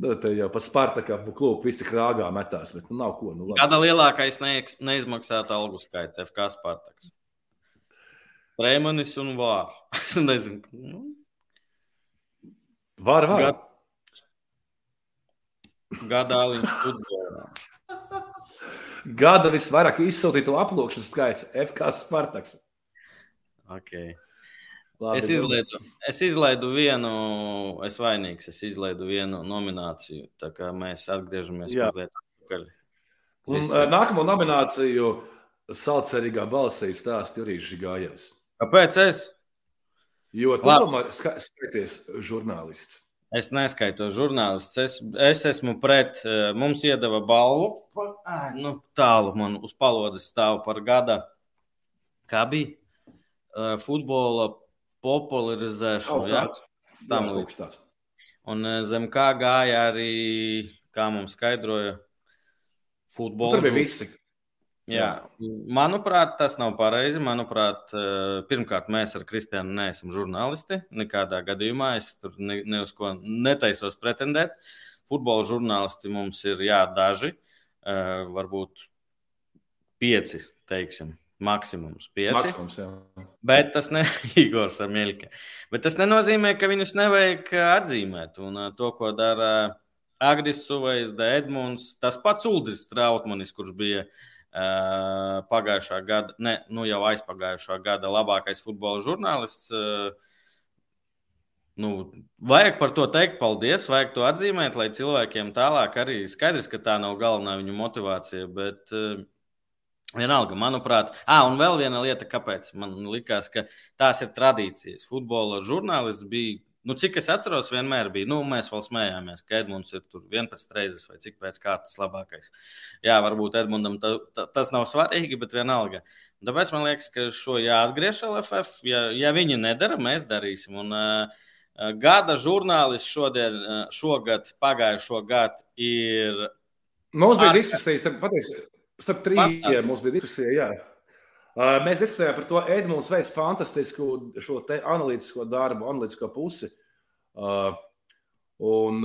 [SPEAKER 1] Nu, te jau par Spartaku klubu visi krāgā metās, bet nu, nav ko. Nu,
[SPEAKER 2] labi. Kāda lielākais neiz, neizmaksāta algu skaits FK Spartaks? Prēmanis un Vārs. es nezinu. Nu,
[SPEAKER 1] Var, var. Gad...
[SPEAKER 2] Gadā viņš futbolā.
[SPEAKER 1] Gada visvairāk izsūtīto aplūkšanu skaits - FK Spartaks.
[SPEAKER 2] Okay. Labi, es, izlaidu, es izlaidu vienu, es vainīgs, es izlaidu vienu nomināciju. Tā kā mēs atgriežamies Jā. mazliet atpakaļ.
[SPEAKER 1] Un, uh, nākamo nomināciju Salcerīgā balsī stāsta Jurijs Žigājevs.
[SPEAKER 2] Kāpēc es?
[SPEAKER 1] Jo tu Labi. tomēr skaities žurnālists.
[SPEAKER 2] Es neskaitos žurnālists. Es, es esmu pret. Eh, mums iedeva balvu. Ai, nu, tālu man uz palodzes stāv par gada. Kā bija? Eh, futbola popularizēšanu. Oh, tā, ja? Tam līdz. Un eh, zem kā gāja arī, kā mums skaidroja, futbola. Nu,
[SPEAKER 1] tur bija visi.
[SPEAKER 2] Jā. Manuprāt, tas nav pareizi. Manuprāt, eh, pirmkārt, mēs ar Kristiānu neesam žurnālisti. Nekādā gadījumā es tur ne, ne uz ko netaisos pretendēt. Futbola žurnālisti mums ir jā, daži, eh, varbūt pieci, teiksim. Maksimums pieci.
[SPEAKER 1] Maksimums, jā.
[SPEAKER 2] Bet tas ne Igors Amīļka. Bet tas nenozīmē, ka viņus nevajag atzīmēt. Un eh, to, ko dara Agris Suvejs, Edmunds, tas pats Uldris Trautmanis, kurš bija uh, pagājušā gada, ne, nu jau aizpagājušā gada labākais futbola žurnālists. Nu, vajag par to teikt, paldies, vajag to atzīmēt, lai cilvēkiem tālāk arī skaidrs, ka tā nav galvenā viņu motivācija. Bet vienalga, manuprāt, ah, un vēl viena lieta, kāpēc man likās, ka tās ir tradīcijas. Futbola žurnālists bija Nu, cik es atceros, vienmēr bija. Nu, mēs vēl smējāmies, ka Edmunds ir tur 11 reizes vai cik pēc kārtas labākais. Jā, varbūt Edmundam ta, ta, tas nav svarīgi, bet vienalga. Tāpēc man liekas, ka šo jāatgriež LFF. Ja, ja viņi nedara, mēs darīsim. Un, uh, Gada žurnālists šodien, šogad, pagājušo gadu ir.
[SPEAKER 1] Mums bija diskusijas, patiesībā, starp trījiem mums bija diskusija. Jā. Mēs diskutējām par to, Edmunds veids fantastisku šo analītisko darbu, analītisko pusi. Un,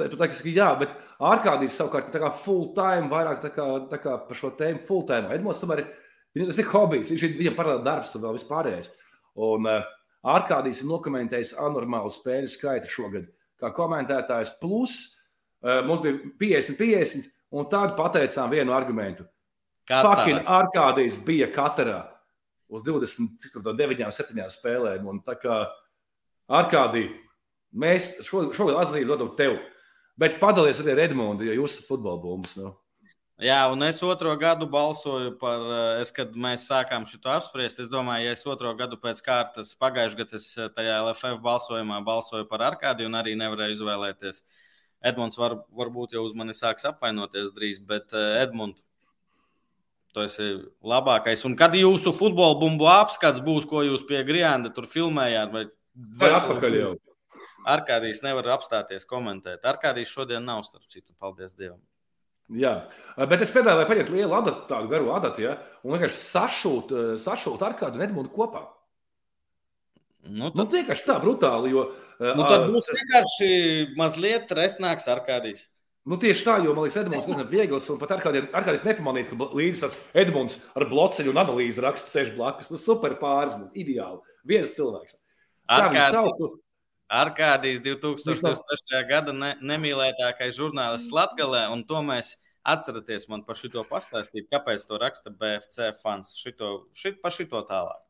[SPEAKER 1] ka jā, bet ārkārtīgi savukārt tā kā full time, vairāk tā kā, tā kā par šo tēmu full time. Edmunds tomēr ir, tas ir hobijs, viņš ir viņam parāda darbs un vēl vispārējais. Un ārkārtīgi ir nokomentējis anormālu spēļu skaitu šogad, kā komentētājs. Plus mums bija 50, 50, un tad pateicām vienu argumentu. Fucking Arkādijas bija katrā uz 29, 7 spēlēm. Un tā kā Arkādija, mēs šogad atzīmi dodam tev. Bet padalies arī ar Edmundu, jo jūs esat futbola bumbas. Nu.
[SPEAKER 2] Jā, un es otro gadu balsoju par, es, kad mēs sākām šo apspriest. Es domāju, ja es otro gadu pēc kārtas pagājušajā gadā es tajā LFF balsojumā balsoju par Arkādiju un arī nevarēju izvēlēties. Edmunds var, varbūt jau uz mani sāks apvainoties drīz, bet Edmunds Tu esi labākais. Un kad jūsu futbola bumbu apskats būs, ko jūs pie Grienda tur filmējāt, vai,
[SPEAKER 1] vai atpakaļ jau?
[SPEAKER 2] Arkādijs nevar apstāties komentēt. Arkādijs šodien nav, starp citu, paldies Dievam.
[SPEAKER 1] Jā, bet es piedāvāju paņemt lielu adatu, tādu garu adatu, ja, un vienkārši sašūt, sašūt ar kādu Edmundu kopā. Nu, tad... nu, vienkārši tā brutāli, jo.
[SPEAKER 2] Nu, tad būs vienkārši mazliet resnāks Arkādijs.
[SPEAKER 1] Nu, tieši tā, jo man liekas, Edmunds ir viegls. Un pat ar kādiem, ar kādiem nepamanīt, ka līdzi tāds Edmunds ar blociņu un analīzi raksta sēž blakus. Nu, super pāris, ideāli. Viens cilvēks.
[SPEAKER 2] Kā viņu sauktu? Arkādijas 2001. gada ne, nemīlētākais žurnālists Latvijā, un to mēs atceraties man par šito pastāstīt, kāpēc to raksta BFC fans. Šito, šit, par šito tālāk.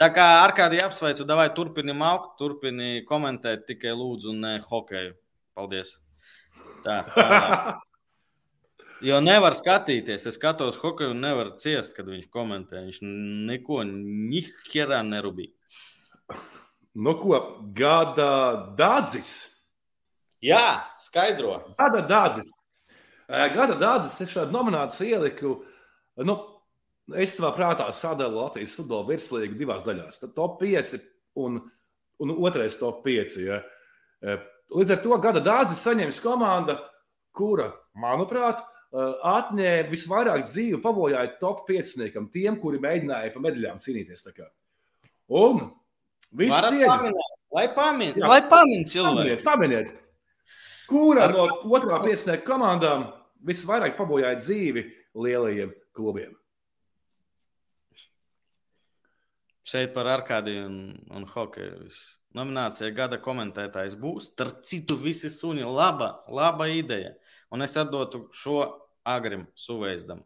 [SPEAKER 2] Tā kā Arkādija apsveicu, vai turpini augt, turpini komentēt tikai lūdzu, ne hokeju. Paldies! Tā, tā. Jo nevar skatīties. Es skatos hokeju un nevaru ciest, kad viņš komentē. Viņš neko nihjerā nerūpīgi.
[SPEAKER 1] Nu, ko gada dādzis?
[SPEAKER 2] Jā, skaidro.
[SPEAKER 1] Gada dādzis. Gada dādzis es šādu nomināciju ieliku. Nu, es savā prātā sadalu Latvijas futbola virslīgu divās daļās. Tad top 5 un, un otrais top 5. Ja. Līdz ar to gada dārzi saņems komanda, kura, manuprāt, atņēma visvairāk dzīvi, pabojāja top 5, tiem, kuri mēģināja pa medaļām cīnīties. Un viss cieņa.
[SPEAKER 2] Lai pamin, Jā, lai pamin cilvēki.
[SPEAKER 1] Paminiet, paminiet. Kura no otrā piesnieka komandām visvairāk pabojāja dzīvi lielajiem klubiem?
[SPEAKER 2] Šeit par arkādiju un, un hokeju. Nominācija gada komentētājs būs. Starp citu, visi suņi. Laba, laba ideja. Un es atdotu šo agrim suveizdam.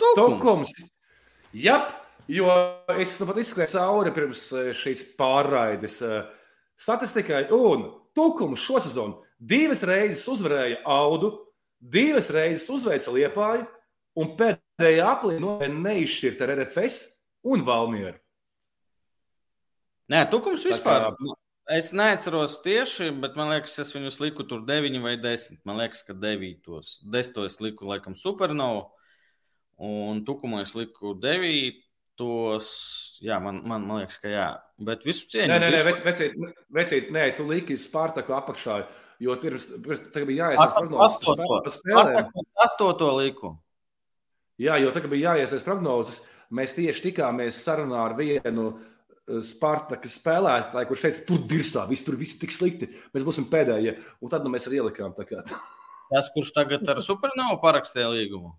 [SPEAKER 1] Tukums. Jā, jo es nu pat izskrēju cauri pirms eh, šīs pārraides eh, statistikai. Un Tukums šo sezonu divas reizes uzvarēja Audu, divas reizes uzveica Liepāju un pēdējā aplī neizšķirta ar RFS un Valmieru.
[SPEAKER 2] Nē, tukums vispār. Kā... Es neatceros tieši, bet man liekas, es viņus liku tur 9 vai 10. Man liekas, ka 9. 10. es liku laikam supernovu, un tukumu es liku 9. Jā, man, man, man liekas, ka jā. Bet visu cieņu.
[SPEAKER 1] Nē, nē, nē vec, vecīt, vecīt, nē, tu liki Spartaku apakšā, jo pirms, pirms tagad bija jāiesniedz prognozes par spēlēm.
[SPEAKER 2] Astoto liku.
[SPEAKER 1] Jā, jo tagad bija jāiesniedz prognozes. Mēs tieši tikāmies sarunā ar vienu Spartakas spēlētāji, kurš teica, tur dirsā, viss tur viss tik slikti. Mēs būsim pēdējie. Un tad nu, mēs arī ielikām.
[SPEAKER 2] Tas, kurš tagad ar supernovu parakstīja līgumu?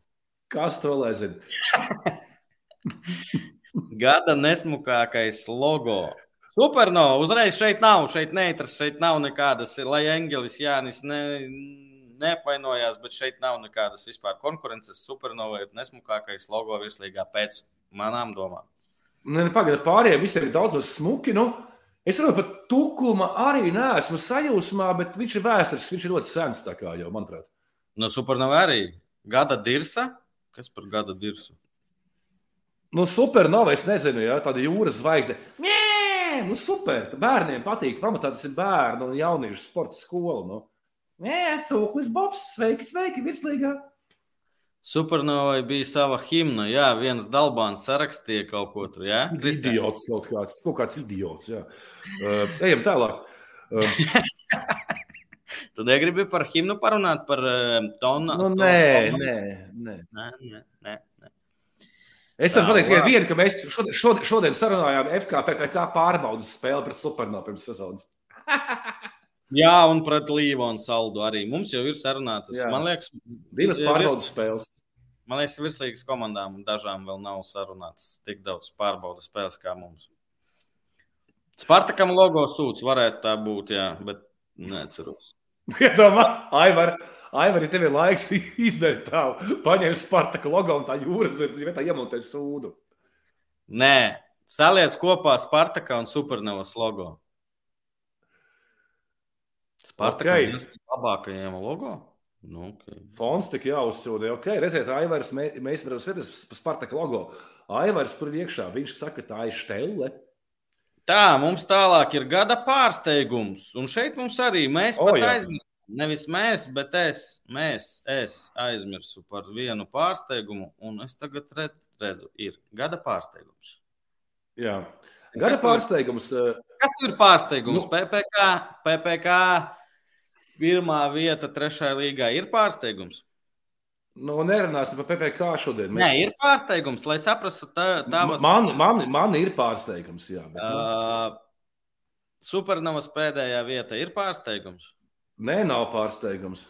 [SPEAKER 1] Kas to lai zina?
[SPEAKER 2] Gada nesmukākais logo. Supernova uzreiz šeit nav, šeit neitras, šeit nav nekādas, lai Angelis Jānis ne, neapvainojās, bet šeit nav nekādas vispār konkurences. Supernova ir nesmukākais logo virslīgā pēc manām domām.
[SPEAKER 1] Ne, ne, Pagaidiet, pārējiem visiem ir daudz smuki. Nu, es runāju par tukuma arī neesmu sajūsmā, bet viņš ir vēsturisks, viņš ir ļoti sens, kā jau, manuprāt.
[SPEAKER 2] No Supernova arī gada dirsa. Kas par gada dirsu?
[SPEAKER 1] Nu, supernova, es nezinu, ja tāda jūras zvaigzne. Nē, nu super. Bērniem patīk. Pamatā tas ir bērnu un jauniešu sporta skola. Nu. Nē, sūklis Bobs, sveiki, sveiki, virslīgā.
[SPEAKER 2] Supernovai bija sava himna. Jā, viens dalbāns sarakstīja kaut ko tur. Jā,
[SPEAKER 1] idiots kaut kāds, kaut kāds idiots. Jā. Uh, ejam tālāk. Uh,
[SPEAKER 2] Tu negribi par himnu parunāt, par uh, tonu?
[SPEAKER 1] Nu, nē, nē, nē.
[SPEAKER 2] nē, nē, nē.
[SPEAKER 1] Es varu pateikt tikai vienu, ka mēs šodien, šodien, sarunājām FKPPK pārbaudas spēli pret Supernovu pirms sezonas.
[SPEAKER 2] Jā, un pret Līvonu saldu arī. Mums jau ir sarunātas. Jā. Man liekas,
[SPEAKER 1] divas pārbaudas spēles.
[SPEAKER 2] Man liekas, virslīgas komandām dažām vēl nav sarunātas tik daudz pārbaudas spēles kā mums. Spartakam logo sūds varētu tā būt, jā, bet neatceros.
[SPEAKER 1] Iedomā, Aivar, Aivar, ja tev ir laiks izdarīt tā, paņem Spartaka logo un tā jūras zirga vietā iemontē sūdu.
[SPEAKER 2] Nē, saliec kopā Spartaka un Supernovas logo. Spartaka okay. ir labākajiem logo. Nu, okay.
[SPEAKER 1] Fons tik jāuzsūda. Ok, redziet, Aivars, mēs, mēs varam skatīties pa Spartaka logo. Aivars tur iekšā, viņš saka, tā ir štelle.
[SPEAKER 2] Tā, mums tālāk ir gada pārsteigums. Un šeit mums arī mēs oh, pat aizmirsām. Nevis mēs, bet es, mēs, es aizmirsu par vienu pārsteigumu, un es tagad redzu, ir gada pārsteigums.
[SPEAKER 1] Jā, gada kas pārsteigums.
[SPEAKER 2] Tur, eh, kas tur ir pārsteigums? Nu, PPC, PPC, pirmā vieta, trešajā līgā ir pārsteigums.
[SPEAKER 1] Nu, nerunāsim par PPC šodien.
[SPEAKER 2] Mēs... Nē, ir pārsteigums, lai saprastu, tā, tavas...
[SPEAKER 1] man, man, man ir pārsteigums. Jā, bet, nu... uh,
[SPEAKER 2] Supernovas pēdējā vieta ir pārsteigums.
[SPEAKER 1] Nē, nav pārsteigums.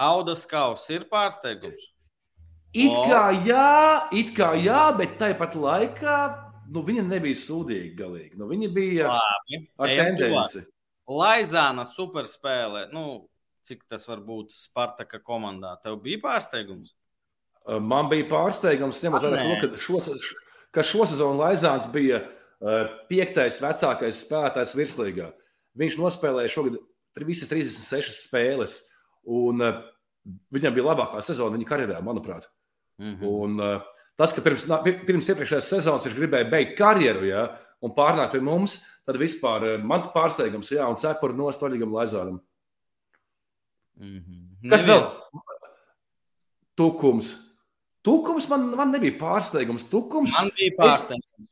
[SPEAKER 2] Audas kaus ir pārsteigums.
[SPEAKER 1] It kā jā, it kā jā, bet tāpat laikā nu, viņa nebija sūdīga galīgi. Nu, viņa bija Labi, ar tendenci.
[SPEAKER 2] Laizāna superspēle. Nu, cik tas var būt Spartaka komandā. Tev bija pārsteigums?
[SPEAKER 1] Man bija pārsteigums, ņemot vērā to, ka šo, ka šo sezonu Laizāns bija piektais vecākais spēlētājs virslīgā. Viņš nospēlēja šogad visas 36 spēles, un viņam bija labākā sezona viņa karjerā, manuprāt. Mm -hmm. un, tas, ka pirms, pirms iepriekšējās sezonas viņš gribēja beigt karjeru ja, un pārnākt pie mums, tad vispār man pārsteigums, jā, un cepuri nostoļīgam Laizānam. Mm -hmm. Kas vēl? Tukums. Tukums man, man nebija pārsteigums. Tukums,
[SPEAKER 2] man bija pārsteigums.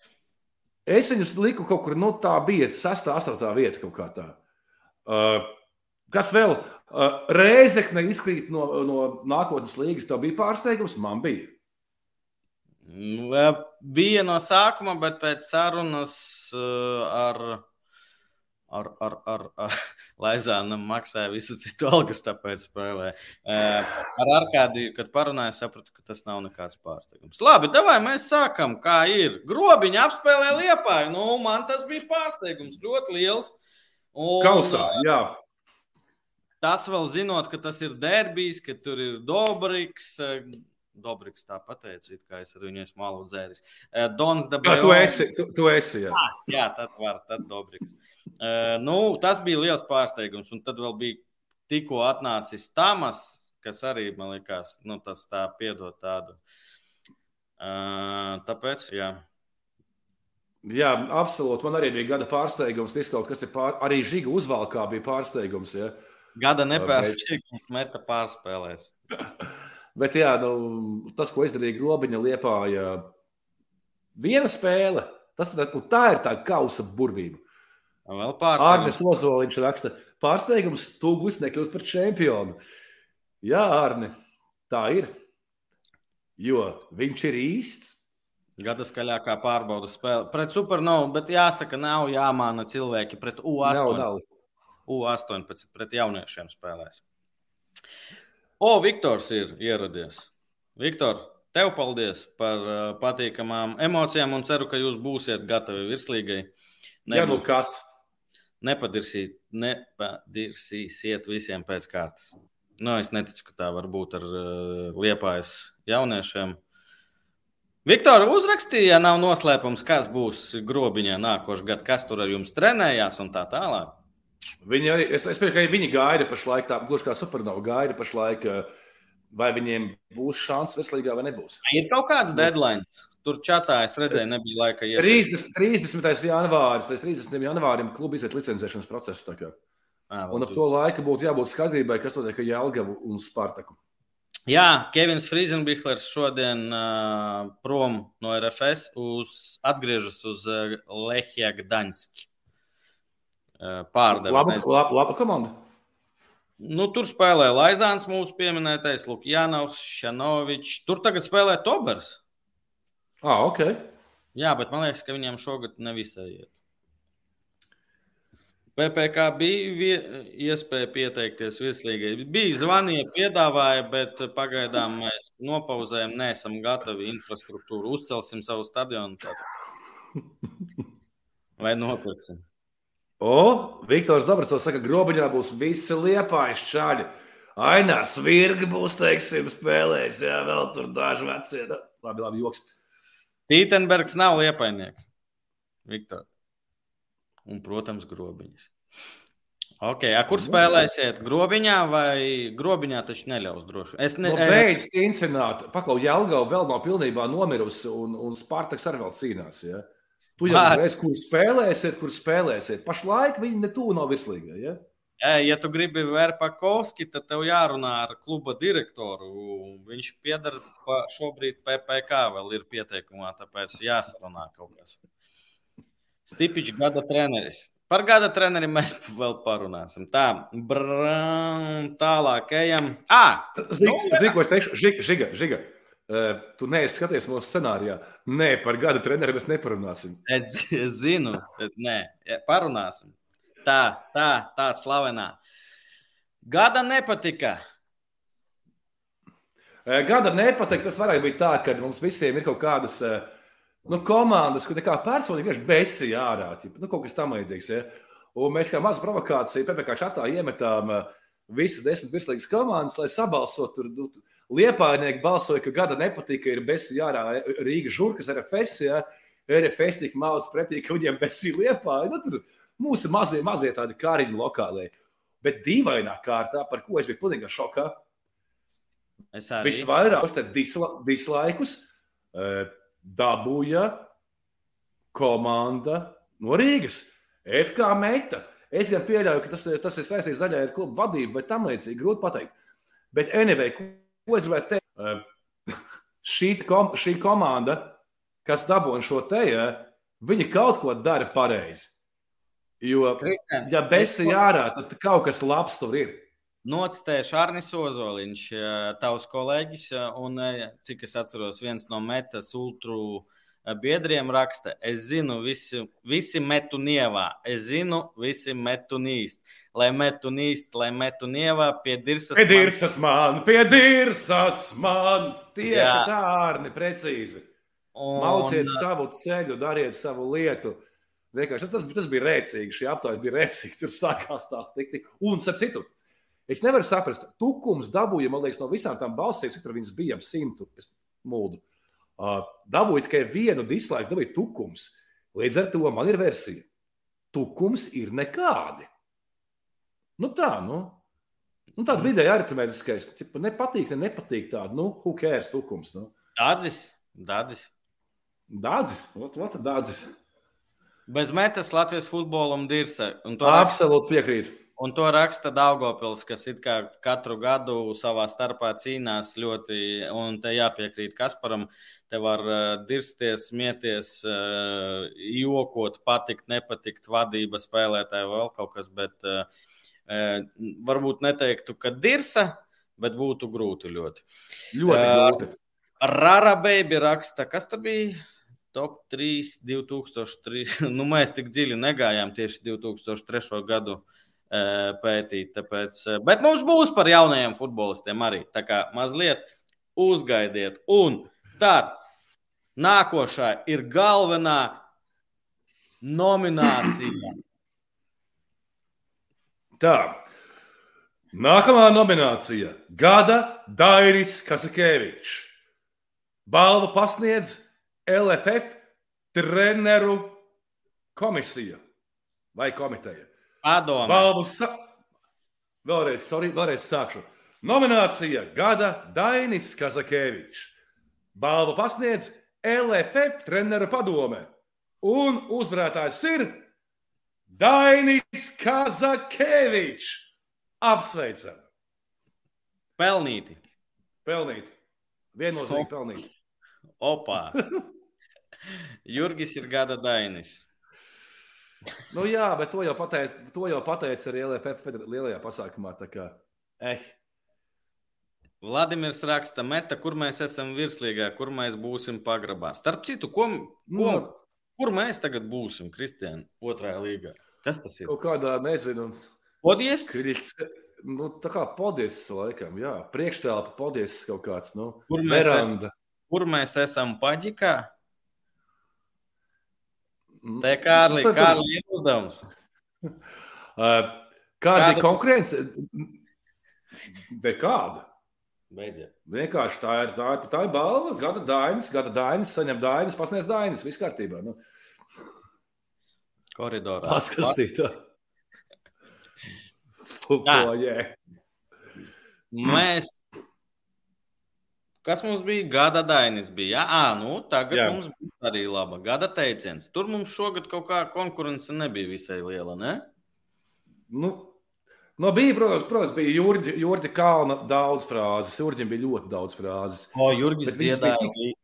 [SPEAKER 1] Es, es viņus liku kaut kur, nu, tā bija 6, 8 vieta kaut kā tā. Uh, kas vēl? Uh, Rēzekne izkrīt no, no nākotnes līgas. Tev bija pārsteigums? Man bija.
[SPEAKER 2] Nu, bija no sākuma, bet pēc sarunas uh, ar ar, ar, ar, ar Laizānam maksāja visu citu algas, tāpēc spēlē. Ar Arkādiju, kad parunāju, sapratu, ka tas nav nekāds pārsteigums. Labi, davai mēs sākam, kā ir. Grobiņa apspēlē liepāju. Nu, man tas bija pārsteigums, ļoti liels.
[SPEAKER 1] Un, Kausā, jā.
[SPEAKER 2] Tas vēl zinot, ka tas ir derbijs, ka tur ir Dobriks. Dobriks tā pateica, kā es ar viņu esmu malu dzēris. Dons Dabēlis.
[SPEAKER 1] Tu esi, tu, tu esi, jā.
[SPEAKER 2] Ah, jā, tad var, tad Dobriks. Uh, nu, tas bija liels pārsteigums. Un tad vēl bija tikko atnācis Tamas, kas arī man liekas, nu, tas tā piedod tādu. Uh, tāpēc, jā.
[SPEAKER 1] Jā, absolūti. Man arī bija gada pārsteigums, ka kaut kas ir pār... arī žiga uzvalkā bija pārsteigums. Ja.
[SPEAKER 2] Gada nepārsteigums, meta pārspēlēs.
[SPEAKER 1] Bet jā, nu, tas, ko izdarīja Grobiņa liepā, ja viena spēle, tas, tā ir tā kausa burvība.
[SPEAKER 2] Vēl.
[SPEAKER 1] Arnēs Ozoliņš raksta, pārsteigums Tūglis nekļūst par čempionu. Jā, Arne, tā ir. Jo viņš ir īsts.
[SPEAKER 2] Gada skaļākā pārbaudas spēle pret supernovu, bet jāsaka, nav jāmāna cilvēki pret U8. Nav, nav. U18 pret jauniešiem spēlēs. O, Viktors ir ieradies. Viktor, tev paldies par uh, patīkamām emocijām un ceru, ka jūs būsiet gatavi virslīgai.
[SPEAKER 1] Nebūs. Ja nu kas?
[SPEAKER 2] nepadirsīs, nepadirsīsiet visiem pēc kārtas. Nu, es neticu, ka tā var būt ar uh, liepājas jauniešiem. Viktor uzrakstīja, nav noslēpums, kas būs grobiņā nākošais gads, kas tur ar jums trenējās un tā tālāk.
[SPEAKER 1] Viņi arī, es, es pieņemu, ka viņi gaida pašlaik, tā gluži kā supernova gaida pašlaik, vai viņiem būs šāds veselīgā vai nebūs.
[SPEAKER 2] Ir kaut kāds deadline. tur čatā es redzēju, nebija laika
[SPEAKER 1] iesaistīt. 30, 30. janvāris, līdz 30. janvārim klubu iziet licencēšanas process. À, un ap to laiku būtu jābūt skaidrībai, kas notiek ar Jālgavu un Spartaku.
[SPEAKER 2] Jā, Kevins Friesenbihlers šodien uh, prom no RFS uz, atgriežas uz uh, Lehija Gdaņski. Pārdevis.
[SPEAKER 1] Laba, laba, laba komanda.
[SPEAKER 2] Nu, tur spēlē Laizāns, mūsu pieminētais, Lukjanovs, Šanovičs. Tur tagad spēlē Tobers.
[SPEAKER 1] Ah, ok.
[SPEAKER 2] Jā, bet man liekas, ka viņiem šogad nevisai iet. PPC bija iespēja pieteikties virslīgai. Bija zvanīja, piedāvāja, bet pagaidām mēs nopauzējam, neesam gatavi infrastruktūru, uzcelsim savu stadionu. Vai nopirksim?
[SPEAKER 1] O, Viktors Dabracovs saka, grobiņā būs visi liepājas čaļi. Ainā svirgi būs, teiksim, spēlējis, jā, vēl tur daži vecie. Labi, labi, joks.
[SPEAKER 2] Tītenbergs nav liepainieks. Viktor un, protams, grobiņas. Okay, a, kur spēlēsiet? Grobiņā vai grobiņā taču neļaus droši?
[SPEAKER 1] Es ne, no, nu, beidz cincināt. Paklau, Jelgava vēl nav pilnībā nomirusi un, un Spartaks arī vēl cīnās. Ja? Tu jau zinās, kur spēlēsiet, kur spēlēsiet. Pašlaik viņi ne tuvu nav vislīgai. Ja?
[SPEAKER 2] Ja, tu gribi Verpakovski, tad tev jārunā ar kluba direktoru. Viņš pieder šobrīd PPC, vēl ir pieteikumā, tāpēc jāsarunā kaut kas. Stipiņš gada treneris. Par gada treneri mēs vēl parunāsim. Tā, brāl, tālāk ejam. Ah,
[SPEAKER 1] Zini, nu, ko es teikšu? Žiga, žiga, žiga. Tu neesi skaties mūsu scenārijā. Nē, par gada treneri mēs neparunāsim.
[SPEAKER 2] Es, es zinu, bet nē, parunāsim. Tā, tā, tā slavenā. Gada nepatika.
[SPEAKER 1] Gada nepatika. Tas varētu būt tā, ka mums visiem ir kaut kādas. Nu, komandas, kur nekā personīgi vienkārši besija ārā. Nu, kaut kas tam līdzīgs. Ja? Un mēs kā mazu provokāciju PPC čatā iemetām uh, visas desmit virslīgas komandas, lai sabalsotu. Tur, nu, Liepājnieki balsoja, ka gada nepatika, ir besija ārā Rīgas žurkas RFS. Ja? RFS tika maudz pretī, ka viņiem besija liepāja. Nu, tur mūsu mazie, mazie tādi kāriņi lokālie. Bet dīvainā kārtā, par ko es biju pilnīgi šokā. Visvairāk disla, dislaikus. Uh, dabūja komanda no Rīgas. FK meta. Es gan pieļauju, ka tas, tas ir saistīts daļai ar klubu vadību vai tam līdzīgi. Grūti pateikt. Bet anyway, ko es gribētu teikt? Uh, šī, kom, šī komanda, kas dabūja šo te, viņi kaut ko dara pareizi. Jo, Kristēn, ja besi jārā, tad kaut kas labs tur ir.
[SPEAKER 2] Nocitējuši Arnis Ozoliņš, tavs kolēģis, un cik es atceros, viens no metas ultru biedriem raksta, es zinu, visi, visi metu nievā, es zinu, visi metu nīst. Lai metu nīst, lai metu nievā, pie dirsas
[SPEAKER 1] man. Pie dirsas man, pie dirsas man. Tieši Jā. tā, Arni, precīzi. Un... Mauciet savu ceļu, dariet savu lietu. Vienkārši tas, tas bija rēcīgi, šī aptaujā bija rēcīgi, tur sākās tās tik, tik. Un, starp citu, Es nevaru saprast, tukums dabūja, man liekas, no visām tām balsīm, cik tur viņas bija ap simtu. Es mūdu. Uh, dabūja tikai vienu dislaiku, dabūja tukums. Līdz ar to man ir versija. Tukums ir nekādi. Nu tā, nu. Nu, tāda vidēja aritmētiskais. Nepatīk, ne nepatīk tāda. Nu, who cares, tukums. Nu.
[SPEAKER 2] Dādzis. Dādzis.
[SPEAKER 1] Dādzis. Ot, ot, dādzis.
[SPEAKER 2] Bez metas Latvijas futbolam dirsa.
[SPEAKER 1] Absolūti piekrītu.
[SPEAKER 2] Un to raksta Daugopils, kas it kā katru gadu savā starpā cīnās ļoti, un te jāpiekrīt Kasparam, te var uh, dirsties, smieties, uh, jokot, patikt, nepatikt, vadība, spēlētāji, vēl kaut kas, bet uh, varbūt neteiktu, ka dirsa, bet būtu grūti ļoti.
[SPEAKER 1] Ļoti grūti.
[SPEAKER 2] Rara Baby raksta, kas tur bija? Top 3, 2003. nu, mēs tik dziļi negājām tieši 2003. gadu. Uh, pētīt. Tāpēc, bet mums būs par jaunajiem futbolistiem arī. Tā kā mazliet uzgaidiet. Un tad nākošā ir galvenā nominācija.
[SPEAKER 1] Tā. Nākamā nominācija - Gada Dairis Kasakēvičs. Balvu pasniedz LFF treneru komisija vai komiteja.
[SPEAKER 2] Padome.
[SPEAKER 1] Balvu sa... Vēlreiz, sorry, vēlreiz sākšu. Nominācija Gada Dainis Kazakēvičs. Balvu pasniedz LFF treneru padome. Un uzvarētājs ir Dainis Kazakevičs. Apsveicam!
[SPEAKER 2] Pelnīti.
[SPEAKER 1] Pelnīti. Viennozīmīgi pelnīti.
[SPEAKER 2] Opā. Jurgis ir gada Dainis.
[SPEAKER 1] Nu, jā, bet to jau pateica, to jau pateica arī LFF lielajā pasākumā. Kā, eh.
[SPEAKER 2] Vladimirs raksta, meta, kur mēs esam virslīgā, kur mēs būsim pagrabā. Starp citu, ko, ko,
[SPEAKER 1] Nu,
[SPEAKER 2] kur mēs tagad būsim, Kristiāna, otrajā līgā? Kas tas ir?
[SPEAKER 1] kaut kādā, nezinu,
[SPEAKER 2] Podies?
[SPEAKER 1] kriļs, nu, tā kā podies laikam, jā, priekštelpa podies kaut kāds, nu,
[SPEAKER 2] Kur mēs esam?
[SPEAKER 1] veranda.
[SPEAKER 2] Kur mēs esam paģikā?
[SPEAKER 1] Mm.
[SPEAKER 2] Te Kārli,
[SPEAKER 1] Nu, tad-
[SPEAKER 2] Kārli ir uzdevums.
[SPEAKER 1] Uh, Kāda
[SPEAKER 2] Kāda-
[SPEAKER 1] ir konkurence? Nekāda.
[SPEAKER 2] Beidziet.
[SPEAKER 1] Vienkārši tā ir, tā ir, tā ir balva. Gada dainis, gada dainis, saņem dainis, pasniedz dainis. Viss kārtībā. Nu,
[SPEAKER 2] Koridorā.
[SPEAKER 1] paskastītā.
[SPEAKER 2] Tā.
[SPEAKER 1] Fujē.
[SPEAKER 2] Mēs. Kas mums bija? Gada dainis bija. Jā, nu, tagad
[SPEAKER 1] Jā.
[SPEAKER 2] Mums būs arī laba gada teiciens. Tur mums šogad kaut kā konkurence nebija visai liela, ne?
[SPEAKER 1] Nu, no bija, protams, protams bija Jurģa, Jurģa Kalna daudz frāzes. Jurģim bija ļoti daudz frāzes.
[SPEAKER 2] O,
[SPEAKER 1] bija
[SPEAKER 2] dziedāja.
[SPEAKER 1] tik-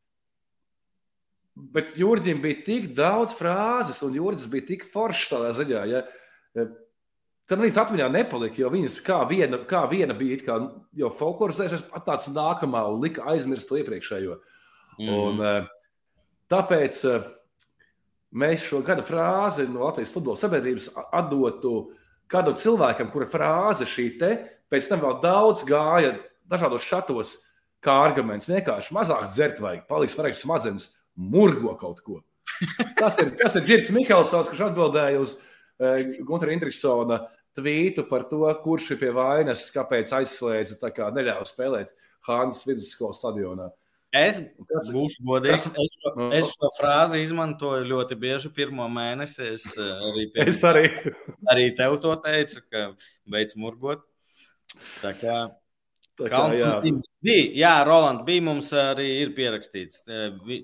[SPEAKER 1] Bet Jurģim bija tik daudz frāzes, un Jurģis bija tik foršs tādā ziņā. Ja? Tad viņas atmiņā nepalika, jo viņas kā viena, kā viena bija kā, jau folklorizējušās, atnāca nākamā un lika aizmirst to iepriekšējo.
[SPEAKER 2] Mm.
[SPEAKER 1] Un, eh, tāpēc eh, mēs šo gada frāzi no Latvijas futbola sabiedrības atdotu kādam cilvēkam, kura frāze šī te pēc tam vēl daudz gāja dažādos šatos, kā arguments. Vienkārši mazāk dzert vajag, paliks varēs smadzenes, murgo kaut ko. Tas ir, tas ir Girts Mihelsons, kurš atbildēja uz uh, Gunter Indriksona tvītu par to, kurš ir pie vainas, kāpēc aizslēdza, tā kā neļāva spēlēt Hānas vidusskolas stadionā.
[SPEAKER 2] Es
[SPEAKER 1] Kas,
[SPEAKER 2] būšu godīgs.
[SPEAKER 1] kas-
[SPEAKER 2] Es, šo- es šo frāzi izmantoju ļoti bieži pirmo mēnesi. Es eh, arī, pie,
[SPEAKER 1] Es arī.
[SPEAKER 2] arī tev to teicu, ka beidz murgot. Tā kā
[SPEAKER 1] Tā kā, jā.
[SPEAKER 2] bija. Jā, Roland, bija mums arī ir pierakstīts.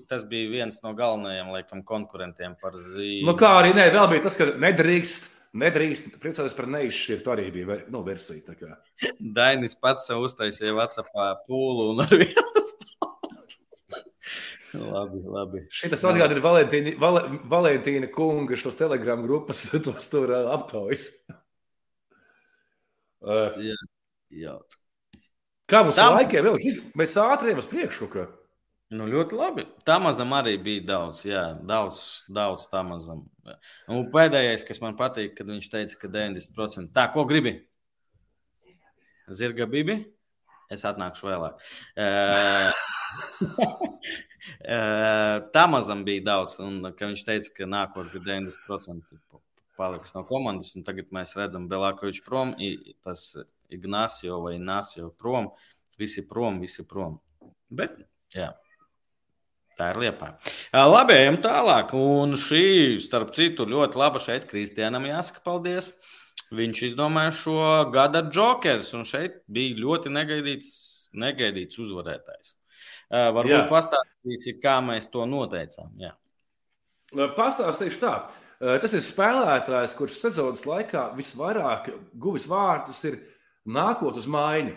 [SPEAKER 2] Tas bija viens no galvenajiem laikam, konkurentiem par zīmi.
[SPEAKER 1] Nu, kā arī ne, vēl bija tas, ka nedrīkst, nedrīkst priecāties par neizšķirtu. Arī bija nu, versija. tā.
[SPEAKER 2] Dainis pats sev uztaisīja Vācijā pūlu un ar vienu. labi, labi.
[SPEAKER 1] Šitas atgādina Valentīna, Val, Valentīna kunga šos telegramu grupas, tos tur aptaujas. Uh,
[SPEAKER 2] Jā.
[SPEAKER 1] Kā mums
[SPEAKER 2] Tam-
[SPEAKER 1] laikiem vēl ir? Mēs ātri ejam uz priekšu. Ka...
[SPEAKER 2] Nu, ļoti labi. Tā mazam arī bija daudz. Jā, daudz, daudz tā mazam. Un pēdējais, kas man patīk, kad viņš teica, ka 90%. Tā, ko gribi? Zirga bibi? Es atnākšu vēlāk. Tā mazam bija daudz, un viņš teica, ka nākošais gada 90% paliks no komandas, un tagad mēs redzam Belākoviču prom, tas Ignācio vai Nācio prom, visi prom, visi prom. Bet, jā. Tā ir liepa. Labi, ejam tālāk. Un šī, starp citu, ļoti laba šeit Kristiānam jāsaka paldies. Viņš izdomāja šo gada jokers, un šeit bija ļoti negaidīts, negaidīts uzvarētājs. Varbūt
[SPEAKER 1] Jā.
[SPEAKER 2] pastāstīsi, kā mēs to noteicām. Jā.
[SPEAKER 1] Pastāstīšu tā. Tas ir spēlētājs, kurš sezonas laikā visvairāk guvis vārdus ir nākot uz maiņu.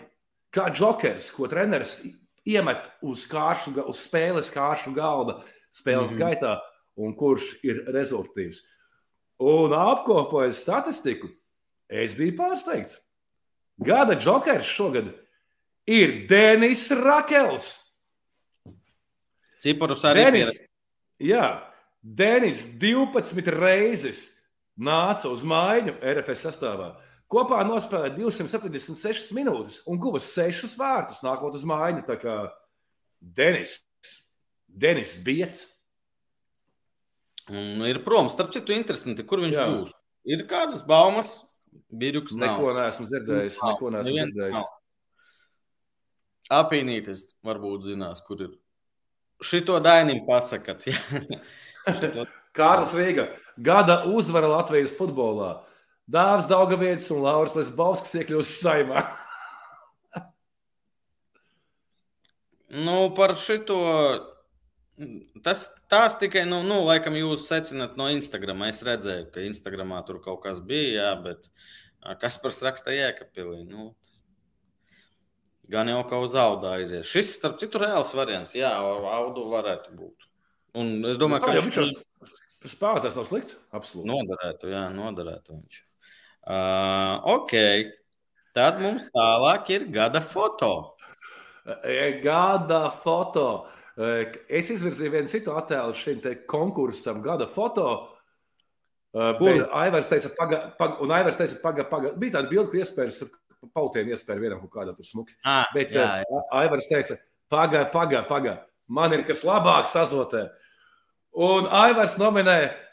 [SPEAKER 1] Kā jokers, ko treneris iemet uz, kāršu, uz spēles kāršu galda spēles mm. -hmm. gaitā, un kurš ir rezultātīvs. Un apkopojot statistiku, es biju pārsteigts. Gada jokers šogad ir Denis Rakels.
[SPEAKER 2] Ciparus arī
[SPEAKER 1] Denis, jā, Denis 12 reizes nāca uz maiņu RFS sastāvā. Kopā nospēlēja 276 minūtes un guva 6 vārtus, nākot uz maiņu. Tā kā Denis, Denis Biets.
[SPEAKER 2] Un ir prom. Starp citu, interesanti, kur viņš
[SPEAKER 1] Jā.
[SPEAKER 2] būs. Ir kādas baumas, Birjuks nav.
[SPEAKER 1] Neko neesmu dzirdējis.
[SPEAKER 2] Nav.
[SPEAKER 1] Neko neesmu
[SPEAKER 2] Neviens
[SPEAKER 1] dzirdējis.
[SPEAKER 2] nav. Apīnītis varbūt zinās, kur ir. Šito dainim pasakat. Šito-
[SPEAKER 1] Kārlis Rīga, gada uzvara Latvijas futbolā. Dāvis Daugavietis un Lauris Lesbovskis iekļūst saimā.
[SPEAKER 2] Nu, par šito Tas tās tikai, nu, nu, laikam, jūs secināt no Instagram. Es redzēju, ka Instagramā tur kaut kas bija, jā, bet kas par raksta Jēkabpilī? Nu, gan jau kā uz audu aizies. Šis, starp citu, reāls variants. Jā, audu varētu būt. Un es domāju,
[SPEAKER 1] Nu,
[SPEAKER 2] ka
[SPEAKER 1] viņš spēlētājs nav slikts. Absolūti.
[SPEAKER 2] noderētu, jā, noderētu viņš. Uh, ok, tad mums tālāk ir gada foto.
[SPEAKER 1] E, Gada foto. E, Es izvirzīju vienu citu attēlu šim konkursam, gada foto. E,
[SPEAKER 2] Kur?
[SPEAKER 1] Aivars teica, paga, paga, un Aivars teica, paga, paga. Bija tāda bilde, kur iespējas ar pautiem iespēja vienam kaut kādam tur smuki.
[SPEAKER 2] Ah,
[SPEAKER 1] Bet
[SPEAKER 2] jā, jā.
[SPEAKER 1] Aivars teica, paga, paga, paga. Man ir kas labāks azotē. Un Aivars nominē uh,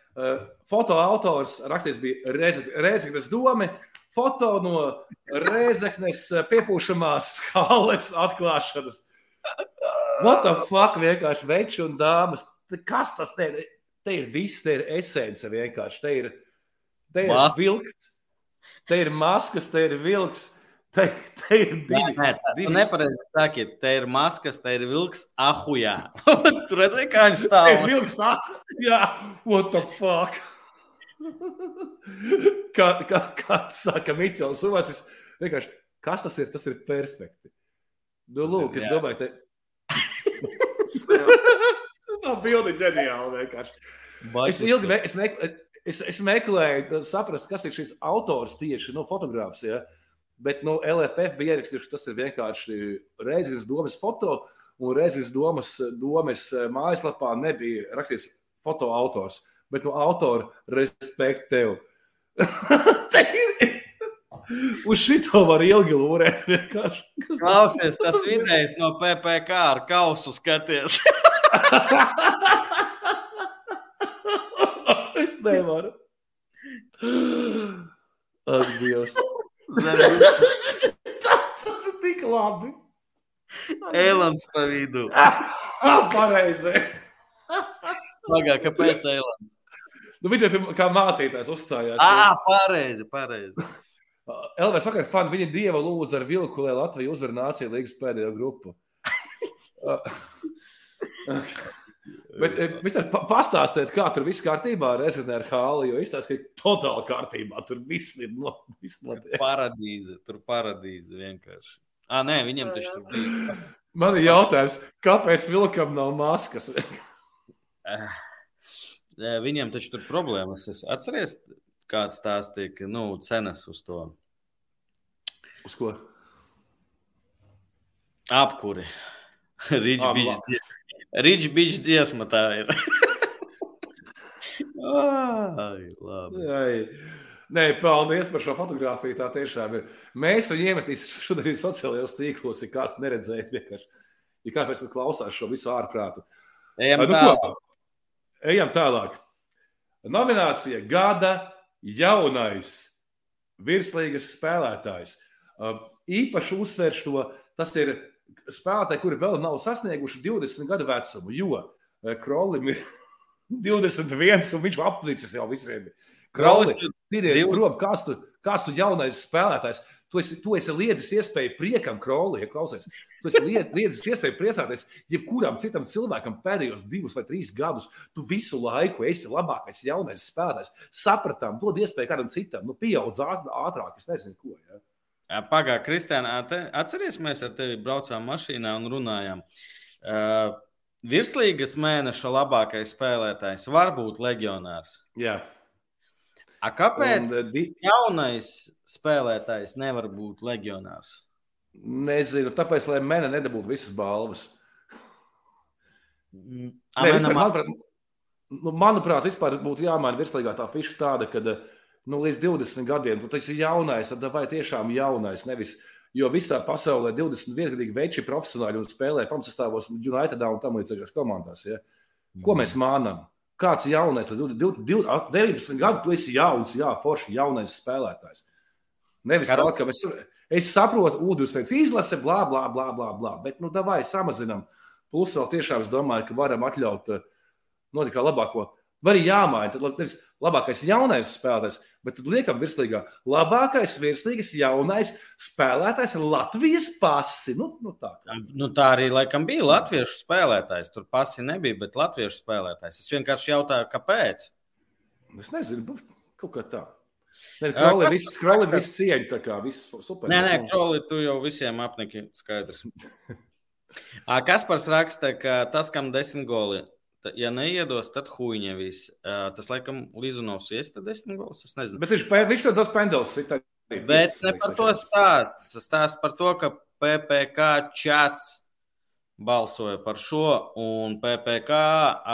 [SPEAKER 1] fotoautors, rakstījis bija Rēzeknes domi, foto no Rēzeknes eh, piepūšamās halas atklāšanas. What the fuck, vienkārši veči un dāmas. Kas tas te ir? Te ir viss, te ir esence vienkārši. Te ir, te ir
[SPEAKER 2] Mas-
[SPEAKER 1] vilks, te ir maskas, te ir vilks, te, te ir
[SPEAKER 2] Nē,
[SPEAKER 1] divi.
[SPEAKER 2] nē,
[SPEAKER 1] divas-
[SPEAKER 2] nepareizi saki, te ir maskas, te ir vilks, ahujā. Tur redzēji, kā viņš
[SPEAKER 1] Te
[SPEAKER 2] stāv.
[SPEAKER 1] ir vilks, ah, jā, what the fuck? kā, kā, kā saka Mičels Uvasis, vienkārši, kas tas ir? Tas ir perfekti. Nu, lūk, es domāju, te... Tā bilde ir ģeniāla vienkārši. Es ilgi me, es mek, es, es meklēju, saprast, kas ir šis autors tieši no fotogrāfs. Ja? Bet no LFF bija ierakstīts, ka tas ir vienkārši Reizes domas foto, un Reizes domas, domas mājaslapā nebija rakstīts fotoautors, bet no autora respekt tev. Uz šito var ilgi lūrēt. Kas tas-
[SPEAKER 2] Klausies, tas vidējs no PPC ar kausu skaties.
[SPEAKER 1] es nevaru. Ak, Dievs. Tas ir tik labi.
[SPEAKER 2] Eilants pa vidu.
[SPEAKER 1] Ah, pareizi.
[SPEAKER 2] Pagā, kāpēc Eilants?
[SPEAKER 1] Nu, viņš jau kā mācītājs uzstājās.
[SPEAKER 2] Ā, pareizi, pareizi.
[SPEAKER 1] Elvis vakar fani, viņa dieva lūdza ar vilku, lai Latvija uzvar nāciju līgas pēdējo grupu. Bet eh, vispār pa- pastāstiet, kā tur viss kārtībā ar Ezreneru Hāli, jo izstāsta, ka ir totāli kārtībā. Tur viss ir no, viss notiek.
[SPEAKER 2] Paradīze, tur paradīze vienkārši. Ā, nē, viņam taču tur bija.
[SPEAKER 1] Man ir jautājums, kāpēc vilkam nav maskas?
[SPEAKER 2] Eh, Viņam taču tur problēmas. Es atceries, kāds stāstīja, ka nu, cenas uz to
[SPEAKER 1] Uz ko?
[SPEAKER 2] apkuri.
[SPEAKER 1] Ah,
[SPEAKER 2] Rīčbičs dziesma tā ir. Ai, labi.
[SPEAKER 1] Ai. Nē, paldies par šo fotografiju. Tā tiešām ir. Mēs viņu iemetīsim šodien sociālajos tīklos, ja kāds neredzēja. Vienkārši. Ja kāpēc man klausās šo visu ārprātu?
[SPEAKER 2] Ejam
[SPEAKER 1] Nu,
[SPEAKER 2] tālāk.
[SPEAKER 1] Ejam tālāk. Nominācija Gada jaunais virslīgas spēlētājs. Īpaši uzsveršu to, tas ir spēlētāji, kuri vēl nav sasnieguši 20 gadu vecumu, jo uh, Krolim ir 21 un viņš aplicis jau visiem.
[SPEAKER 2] Krolis ir divas-
[SPEAKER 1] prom, kāds tu, kāds tu jaunais spēlētājs. Tu esi, tu esi liedzis iespēju priekam, Kroli, ja klausies. Tu esi lied- liedzis iespēju priecāties jebkuram citam cilvēkam pēdējos divus vai trīs gadus. Tu visu laiku esi labākais jaunais spēlētājs. Sapratām, dod iespēju kādam citam. Nu, pieaudz āt- ātrāk, es nezinu, ko. Ja?
[SPEAKER 2] Pagaidā, Kristiāna, atcerieties, mēs ar tevi braucām mašīnā un runājām. Uh, virslīgas mēneša labākais spēlētājs var būt leģionārs.
[SPEAKER 1] Jā,
[SPEAKER 2] A, kāpēc
[SPEAKER 1] Un, di,
[SPEAKER 2] jaunais spēlētājs nevar būt leģionārs?
[SPEAKER 1] nezinu, tāpēc, lai mene nedabūtu visas balvas.
[SPEAKER 2] Mm,
[SPEAKER 1] Nē, vispār, manuprāt, nu, manuprāt, vispār būtu jāmaina virslīgā tā fiša tāda, ka nu, līdz 20 gadiem tu esi jaunais, tad vai tiešām jaunais. Nevis, jo visā pasaulē 21 gadīgi veči profesionāļi un spēlē pamatsastāvos Unitedā un tam līdzīgās komandās. Ja? Ko mēs mānām? Kāds jaunais, līdz 20, 19 gadu, tu esi jauns, jā, forši jaunais spēlētājs. Nevis tā, ka es, es saprotu, ūdens pēc izlase, blā, blā, blā, blā, blā. Bet, nu, davai samazinām. Plus vēl tiešām es domāju, ka varam atļaut eh, notikā labāko Vai arī jāmaina? Tad nevis labākais jaunais spēlētājs, bet tad liekam virslīgā. Labākais virslīgas jaunais spēlētājs ir Latvijas pasi. Nu, nu tā.
[SPEAKER 2] Nu, tā arī laikam bija latviešu spēlētājs. Tur pasi nebija, bet latviešu spēlētājs. Es vienkārši jautāju, kāpēc.
[SPEAKER 1] Es nezinu, kaut kā tā. Kroli visu, kroli visu cieņu, tā kā viss super.
[SPEAKER 2] Nē, nē, kroli tu jau visiem apniki skaidrs. Kaspars raksta, ka tas, kam desmit goli ja neiedos, tad huīņa viss. Uh, tas, laikam, Līzunovs iesta desmit gols. Es nezinu.
[SPEAKER 1] Bet viņš, viņš to dos pendels.
[SPEAKER 2] Bet ne par to stāsts. Stāsts par to, ka PPK čats balsoja par šo, un PPK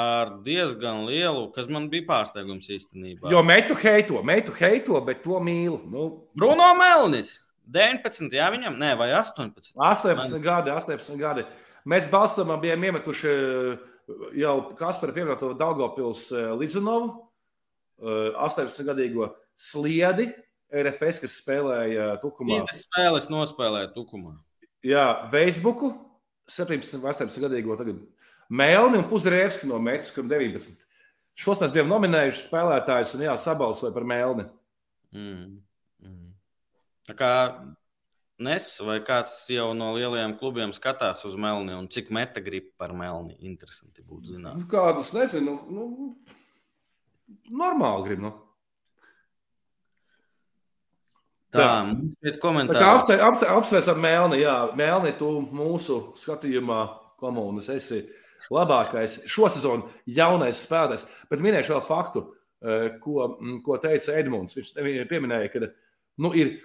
[SPEAKER 2] ar diezgan lielu, kas man bija pārsteigums īstenībā.
[SPEAKER 1] Jo metu heito, metu heito, bet to mīlu. Nu.
[SPEAKER 2] Bruno Melnis. 19, jā, viņam, nē, vai 18?
[SPEAKER 1] 18 Man... gadi, 18 gadi. Mēs balsojumā bijām iemetuši jau Kaspara pievienoto Daugopils eh, Lizunovu, 18-gadīgo eh, sliedi, RFS, kas spēlēja Tukumā.
[SPEAKER 2] 30 spēles nospēlēja Tukumā.
[SPEAKER 1] Jā, Facebooku, 17, 18-gadīgo tagad Melni un Puzrēvski no Metas, kuram 19. Šos mēs bijām nominējuši spēlētājus un jā, sabalsoja par Melni. Mm.
[SPEAKER 2] Mm. Tā kā Nes vai kāds jau no lielajiem klubiem skatās uz Melni un cik meta grib par Melni? Interesanti būtu zināt.
[SPEAKER 1] Kādus nezinu. Nu, normāli grib. Nu.
[SPEAKER 2] Tā, mums ir komentāri.
[SPEAKER 1] Apsveic, apsveic, apsveicam Melni. Jā, Melni, tu mūsu skatījumā komunas esi labākais šosezon jaunais spēlētājs. Bet minēšu vēl faktu, eh, ko, ko teica Edmunds. Viņš pieminēja, ka nu, ir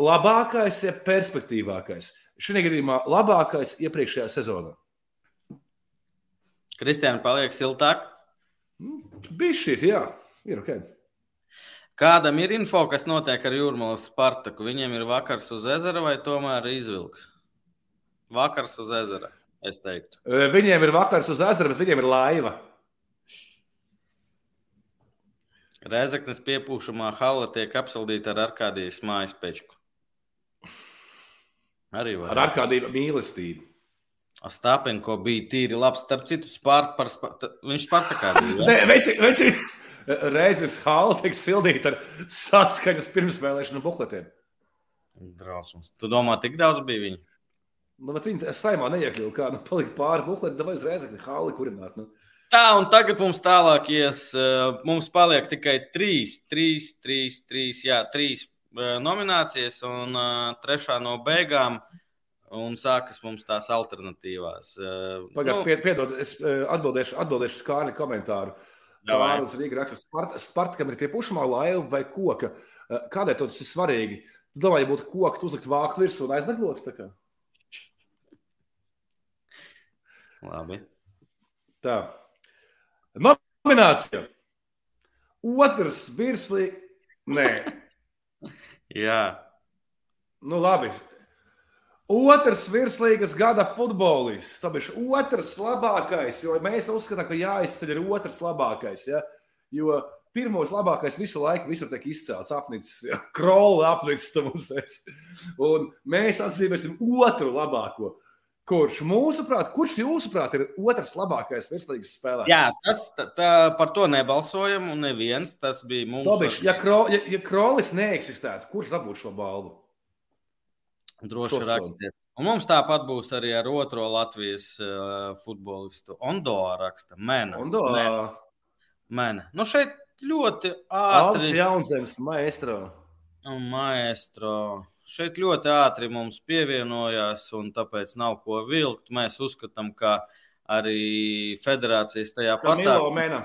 [SPEAKER 1] labākais, ja perspektīvākais. Šī gadījumā labākais iepriekšējā sezonā.
[SPEAKER 2] Kristiāna paliek siltāk.
[SPEAKER 1] Bija šī, jā, ir ok.
[SPEAKER 2] Kādam ir info, kas notiek ar Jūrmālas Spartaku? Viņiem ir vakars uz ezera vai tomēr izvilks? Vakars uz ezera, es teiktu.
[SPEAKER 1] Viņiem ir vakars uz ezera, bet viņiem ir laiva.
[SPEAKER 2] Rezeknes piepūšamā hala tiek apsildīta ar Arkādijas mājas pečku. Arī var.
[SPEAKER 1] Ar ārkārtīgu mīlestību.
[SPEAKER 2] Stāpenko bija tīri labs. Starp citu, spārt par spārt. viņš Spartakā bija.
[SPEAKER 1] Ja? Mēs, mēs, reizes hāla tiek sildīta ar saskaņas pirmsvēlēšanu bukletiem.
[SPEAKER 2] Drausmas. Tu domā, tik daudz bija viņa?
[SPEAKER 1] Nu, bet viņi saimā neiekļuva, kā nu, palika pāri bukleti, davai uzreiz hāli kurināt. Nu.
[SPEAKER 2] Tā, un tagad mums tālāk ies, mums paliek tikai trīs, trīs, trīs, trīs, jā, trīs nominācijas, un uh, trešā no beigām. Un sākas mums tās alternatīvās.
[SPEAKER 1] Pagaidiet, nu, piedod, es atbildēšu, atbildēšu uz Kārļa komentāru. Kārlis Rīga raksta, Spart, Spartakam ir pie pušamā laiva vai koka. Kādēļ tas ir svarīgi? Tu domā, ja būtu koks, uzlikt vāku virsū un aizneglot?
[SPEAKER 2] Labi.
[SPEAKER 1] Tā. Nominācija. Otrs virslī. Nē.
[SPEAKER 2] Jā.
[SPEAKER 1] Nu, labi. Otrs virslīgas gada futbolists. Ir otrs labākais, jo mēs uzskatām, ka jāizceļ ir otrs labākais. Ja? Jo pirmos labākais visu laiku visur tiek izcēlts, apnicis, ja? krola apnicis tam es. Un mēs atzīmēsim otru labāko. Kurš mūsuprāt, kurš jūsuprāt ir otrs labākais virslīgas spēlētājs?
[SPEAKER 2] Jā, tas tā, tā, par to nebalsojam, un neviens tas bija mums.
[SPEAKER 1] Tobiš, ja, kro, ja, ja Krolis neeksistētu, kurš dabūtu šo balvu?
[SPEAKER 2] Droši rakstiet. Un mums tāpat būs arī ar otro Latvijas uh, futbolistu. Ondo raksta, Mēne.
[SPEAKER 1] Ondo.
[SPEAKER 2] Mēne. Nu šeit ļoti ātri.
[SPEAKER 1] Alans Jaunzemes maestro.
[SPEAKER 2] Maestro šeit ļoti ātri mums pievienojās, un tāpēc nav ko vilkt. Mēs uzskatām, ka arī federācijas tajā pasākumā.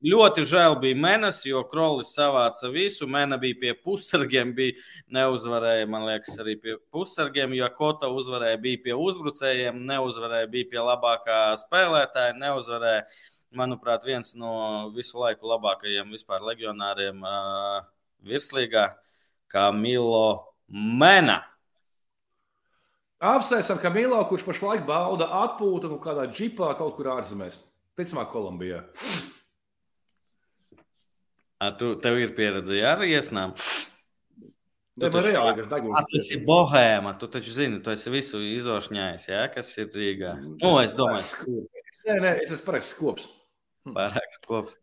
[SPEAKER 2] Ļoti žēl bija Mēnesis, jo Krolis savāca visu. Mēne bija pie pussargiem, bija neuzvarēja, man liekas, arī pie pussargiem, jo Kota uzvarēja, bija pie uzbrucējiem, neuzvarēja, bija pie labākā spēlētāja, neuzvarēja. Manuprāt, viens no visu laiku labākajiem vispār legionāriem uh, virslīgā, kā Milo Mena.
[SPEAKER 1] Apsveicam Kamilo, kurš pašlaik bauda atpūtu kaut kādā džipā kaut kur ārzemēs. Ticamāk, Kolumbijā.
[SPEAKER 2] A, tu, tev ir pieredze ar iesnām.
[SPEAKER 1] Tu taču, reāli,
[SPEAKER 2] a, tas ir bohēma. Tu taču zini, tu esi visu izošņājis, jā, kas ir Rīgā. Nu, es domāju.
[SPEAKER 1] Nē, nē, es esmu pareizi skops.
[SPEAKER 2] Hmm. Pārāks kops.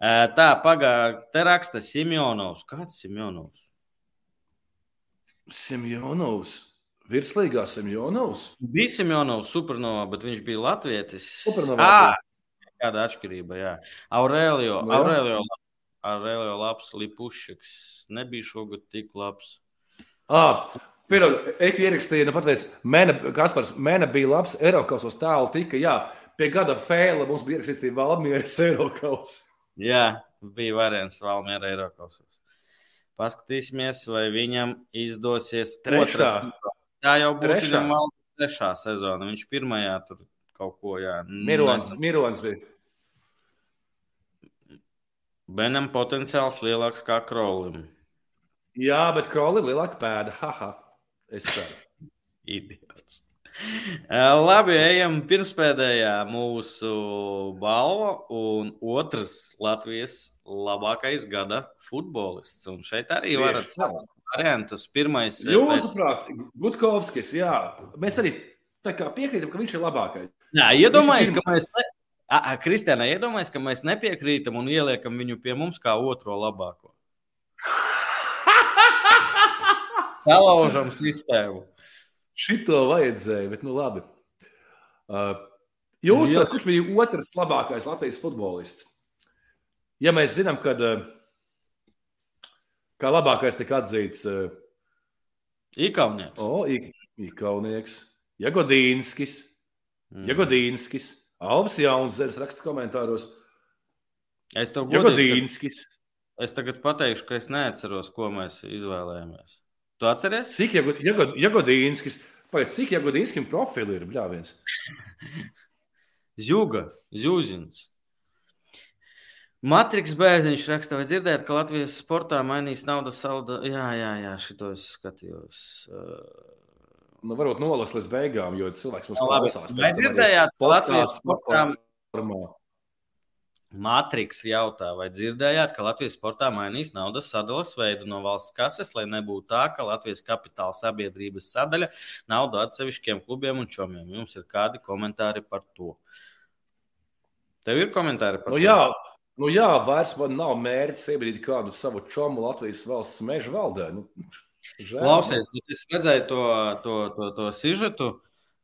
[SPEAKER 2] Tā, pagājušā te raksta Simjonovs. Kāds Simjonovs?
[SPEAKER 1] Simjonovs. Virslīgā Simjonovs.
[SPEAKER 2] Bija Simjonovs, supernovā, bet viņš bija latvietis.
[SPEAKER 1] Supernovā.
[SPEAKER 2] À, kāda atšķirība, jā. Aurelio, no, nu jā. Aurelio, Aurelio labs, Lipušiks. Nebija šogad tik labs.
[SPEAKER 1] À, Pirmā, ierakstīja, nu pat veids, Mēne, Kaspars, Mēne bija labs, Eiropas tēlu tika, jā, pie gada fēla mums bija ierakstīts Valmieras Eiropas.
[SPEAKER 2] Jā, bija variants Valmiera Eiropas. Paskatīsimies, vai viņam izdosies
[SPEAKER 1] trešā.
[SPEAKER 2] Otras, tā jau būs trešā. viņam trešā sezona. Viņš pirmajā tur kaut ko, jā.
[SPEAKER 1] Mirons, Mirons bija.
[SPEAKER 2] Benam potenciāls lielāks kā Krolim.
[SPEAKER 1] Jā, bet Krolim lielāka pēda. Haha. Es ceru.
[SPEAKER 2] Idiots. Labi, ejam pirmspēdējā mūsu balva un otrs Latvijas labākais gada futbolists. Un šeit arī Tieši varat savus variantus. Pirmais.
[SPEAKER 1] Jūsuprāt, pēc... Gutkovskis, jā. Mēs arī piekrītam, ka viņš ir labākais.
[SPEAKER 2] Jā, iedomājieties, ka mēs. Ne... Kristiāna, iedomājieties, ka mēs nepiekrītam un ieliekam viņu pie mums kā otro labāko. Salaužam sistēmu.
[SPEAKER 1] Šito vajadzēja, bet nu labi. Uh, jūs, prāt, kurš bija otrs labākais Latvijas futbolists? Ja mēs zinām, ka uh, kā labākais tika atzīts uh,
[SPEAKER 2] Ikaunieks.
[SPEAKER 1] O, Ikaunieks, Jagodīnskis, mm. Jagodīnskis, Albs Jaunzēns raksta komentāros.
[SPEAKER 2] Es tev
[SPEAKER 1] godīgi,
[SPEAKER 2] es tagad pateikšu, ka es neatceros, ko mēs izvēlējāmies. Tu atceries?
[SPEAKER 1] Cik Jagodīnskis, pēc cik Jagodīnskim profili ir bļāviens?
[SPEAKER 2] Zjuga, Zjuzins. Matriks Bērziņš raksta, vai dzirdēt, ka Latvijas sportā mainīs naudas salda? Jā, jā, jā, šito es skatījos.
[SPEAKER 1] Nu, varbūt nolas līdz beigām, jo cilvēks mums klausās.
[SPEAKER 2] Vai dzirdējāt, ka Latvijas sportā... Formā. Matriks jautā, vai dzirdējāt, ka Latvijas sportā mainīs naudas sadalas veidu no valsts kases, lai nebūtu tā, ka Latvijas kapitāla sabiedrības sadaļa naudu atsevišķiem klubiem un čomiem. Jums ir kādi komentāri par to? Tev ir komentāri par
[SPEAKER 1] nu, to? Jā. Nu jā, vairs man nav mērķis iebrīd kādu savu čomu Latvijas valsts meža valdē. Nu,
[SPEAKER 2] Klausies, es redzēju to, to, to, to sižetu.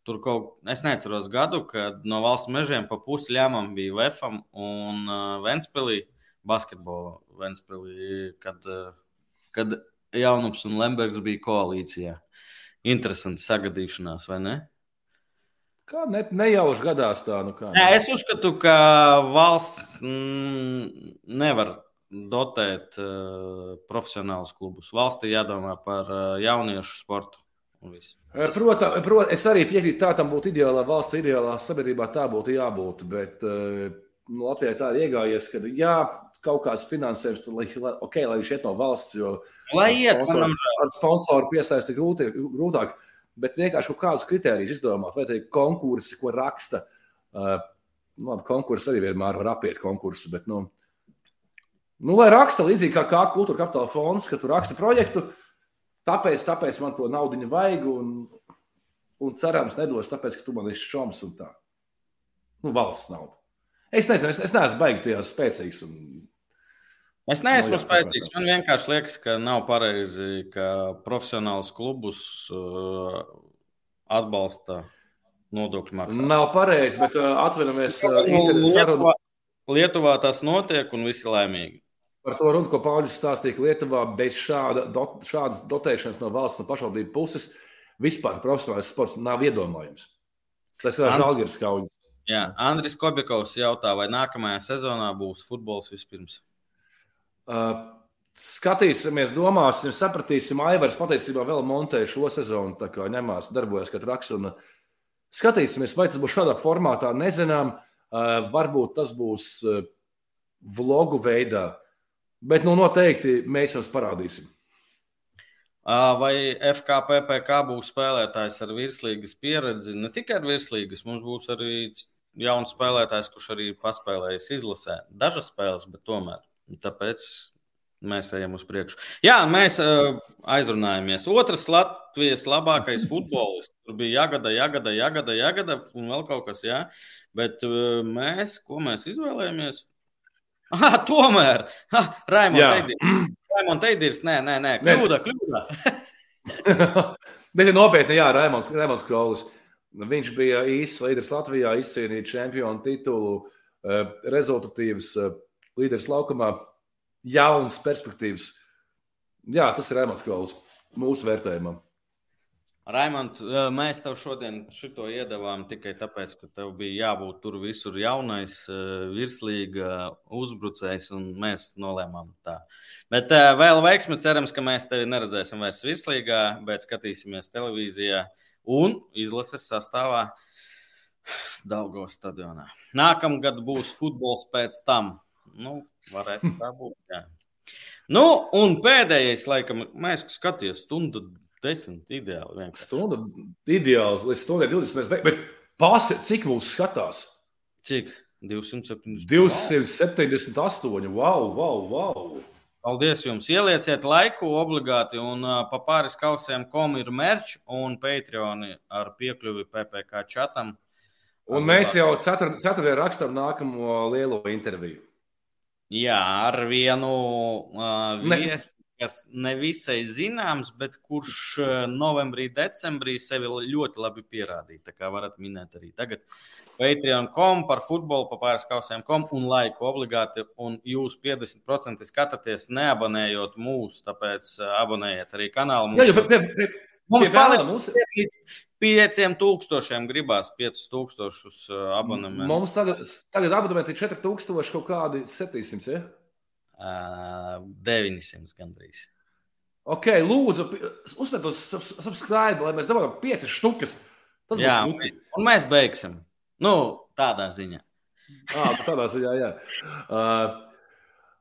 [SPEAKER 2] Tur kaut es neatceros gadu, kad no valsts mežiem pa pusi ļāmam bija Vefam un uh, Ventspilī basketbola Ventspilī, kad, uh, kad Jaunups un Lembergs bija koalīcijā. Interesanti sagadīšanās, vai ne?
[SPEAKER 1] Kā ne, nejauši gadās tā, nu kā.
[SPEAKER 2] Nē, es uzskatu, ka valsts mm, nevar dotēt uh, profesionālus klubus. Valstī jādomā par uh, jauniešu sportu.
[SPEAKER 1] Protams, prot, es arī piekrītu, tā tam būtu ideālā valsts, ideālā sabiedrībā tā būtu jābūt. Bet nu, Latvijā tā ir iegājies, ka jā, kaut kāds finansējums, tad, lai, okay, lai viņš iet no valsts, jo
[SPEAKER 2] lai iet,
[SPEAKER 1] sponsoru, ar sponsoru piesaisti grūti, grūtāk. Bet vienkārši kaut kādus kritērijus izdomāt, vai tie ir konkursi, ko raksta. Uh, labi, konkursi arī vienmēr var apiet konkursus, bet, nu, nu, lai raksta līdzīgi kā, kā kultūra kapitāla fonds, ka tu raksta projektu, Tāpēc, tāpēc man to naudu vajag, un, un cerams, nedos, tāpēc, ka tu man esi šoms un tā. Nu, valsts nauda. Es nezinu, es, es neesmu baigi tajā spēcīgs. Un...
[SPEAKER 2] Es neesmu no, spēcīgs. Man vienkārši liekas, ka nav pareizi, ka profesionāls klubus uh, atbalsta nodokļu maksātāji.
[SPEAKER 1] Nav pareizi, bet uh, atvainojamies. Uh,
[SPEAKER 2] Lietuvā, Lietuvā tas notiek un visi laimīgi.
[SPEAKER 1] Par to runu, ko Pauļus stāstīja, ka Lietuvā bez šāda, dot, šādas dotēšanas no valsts un pašvaldību puses vispār profesionālais sports nav iedomājams. Tas ir Žalgiris kaujas.
[SPEAKER 2] Jā, Andris Kobikovs jautā, vai nākamajā sezonā būs futbols vispirms?
[SPEAKER 1] Uh, skatīsimies, domāsim, sapratīsim. Aivars patiesībā vēl montē šo sezonu, tā kā ņemās, darbojas kā traks. Un skatīsimies, vai tas būs šādā formātā, nezinām. Uh, varbūt tas būs uh, vlogu veidā. Bet nu, noteikti mēs jums parādīsim.
[SPEAKER 2] Vai FKPPK būs spēlētājs ar virslīgas pieredzi? Ne tikai ar virslīgas, mums būs arī jauns spēlētājs, kurš arī paspēlējis izlasē. Dažas spēles, bet tomēr. Tāpēc mēs ejam uz priekšu. Jā, mēs uh, aizrunājamies. Otrs Latvijas labākais futbolists. tur bija jāgada, jāgada, jāgada, jāgada, un vēl kaut kas, jā. Bet uh, mēs, ko mēs izvēlējāmies? Ah, tomēr! Ah, Raimons Teidīrs, nē, nē, nē, kļūda, kļūda.
[SPEAKER 1] Bet nopietni, jā, Raimons, Raimons Krolis. Viņš bija īsts līderis Latvijā, izcīnīja čempionu titulu, uh, rezultatīvs uh, līderis laukumā, jauns perspektīvas. Jā, tas ir Raimons Krolis mūsu vērtējumam.
[SPEAKER 2] Raimond, mēs tev šodien šo iedavām tikai tāpēc, ka tev bija jābūt tur visur jaunais, virslīga uzbrucējs, un mēs nolēmām tā. Bet vēl veiksmi cerams, ka mēs tevi neredzēsim vairs virslīgā, bet skatīsimies televīzijā un izlases sastāvā Daugavas stadionā. Nākamgad būs futbols pēc tam. Nu, varētu tā būt. Jā. Nu, un pēdējais, laikam, mēs skatāmies stundu Desmit ideāli. Vienkārši.
[SPEAKER 1] Stunda ideāls, līdz stundai 20. Bet, bet pārsver, cik mūs skatās?
[SPEAKER 2] Cik? 270.
[SPEAKER 1] 278. Wow, wow, wow.
[SPEAKER 2] Paldies jums! Ielieciet laiku obligāti, un uh, pa pāris kausiem kom ir merch un Patreon ar piekļuvi PPC čatam.
[SPEAKER 1] Un mēs jau ceturtajā rakstām nākamo lielo interviju.
[SPEAKER 2] Jā, ar vienu uh, viesu kas nevisai zināms, bet kurš novembrī, decembrī sevi ļoti labi pierādīja. Tā kā varat minēt arī tagad. Patreon.com par futbolu, par pāris kausiem, kom un laiku obligāti. Un jūs 50% skatāties neabonējot mūs, tāpēc abonējiet arī kanālu.
[SPEAKER 1] Mums, Jā, jo, pie, pie,
[SPEAKER 2] mums paliek mums... līdz 5000 gribās 5000 eh, abonementu.
[SPEAKER 1] Mums tagad, tagad abonementi ir 4000 kaut kādi 700. Ja?
[SPEAKER 2] 900 gandrīz.
[SPEAKER 1] Ok, lūdzu, uzspiediet uz subscribe, lai mēs dabūjām 5 štukas. Tas
[SPEAKER 2] jā, būtu un mēs beigsim. Nu, tādā ziņā.
[SPEAKER 1] À, tādā ziņā, jā. Uh,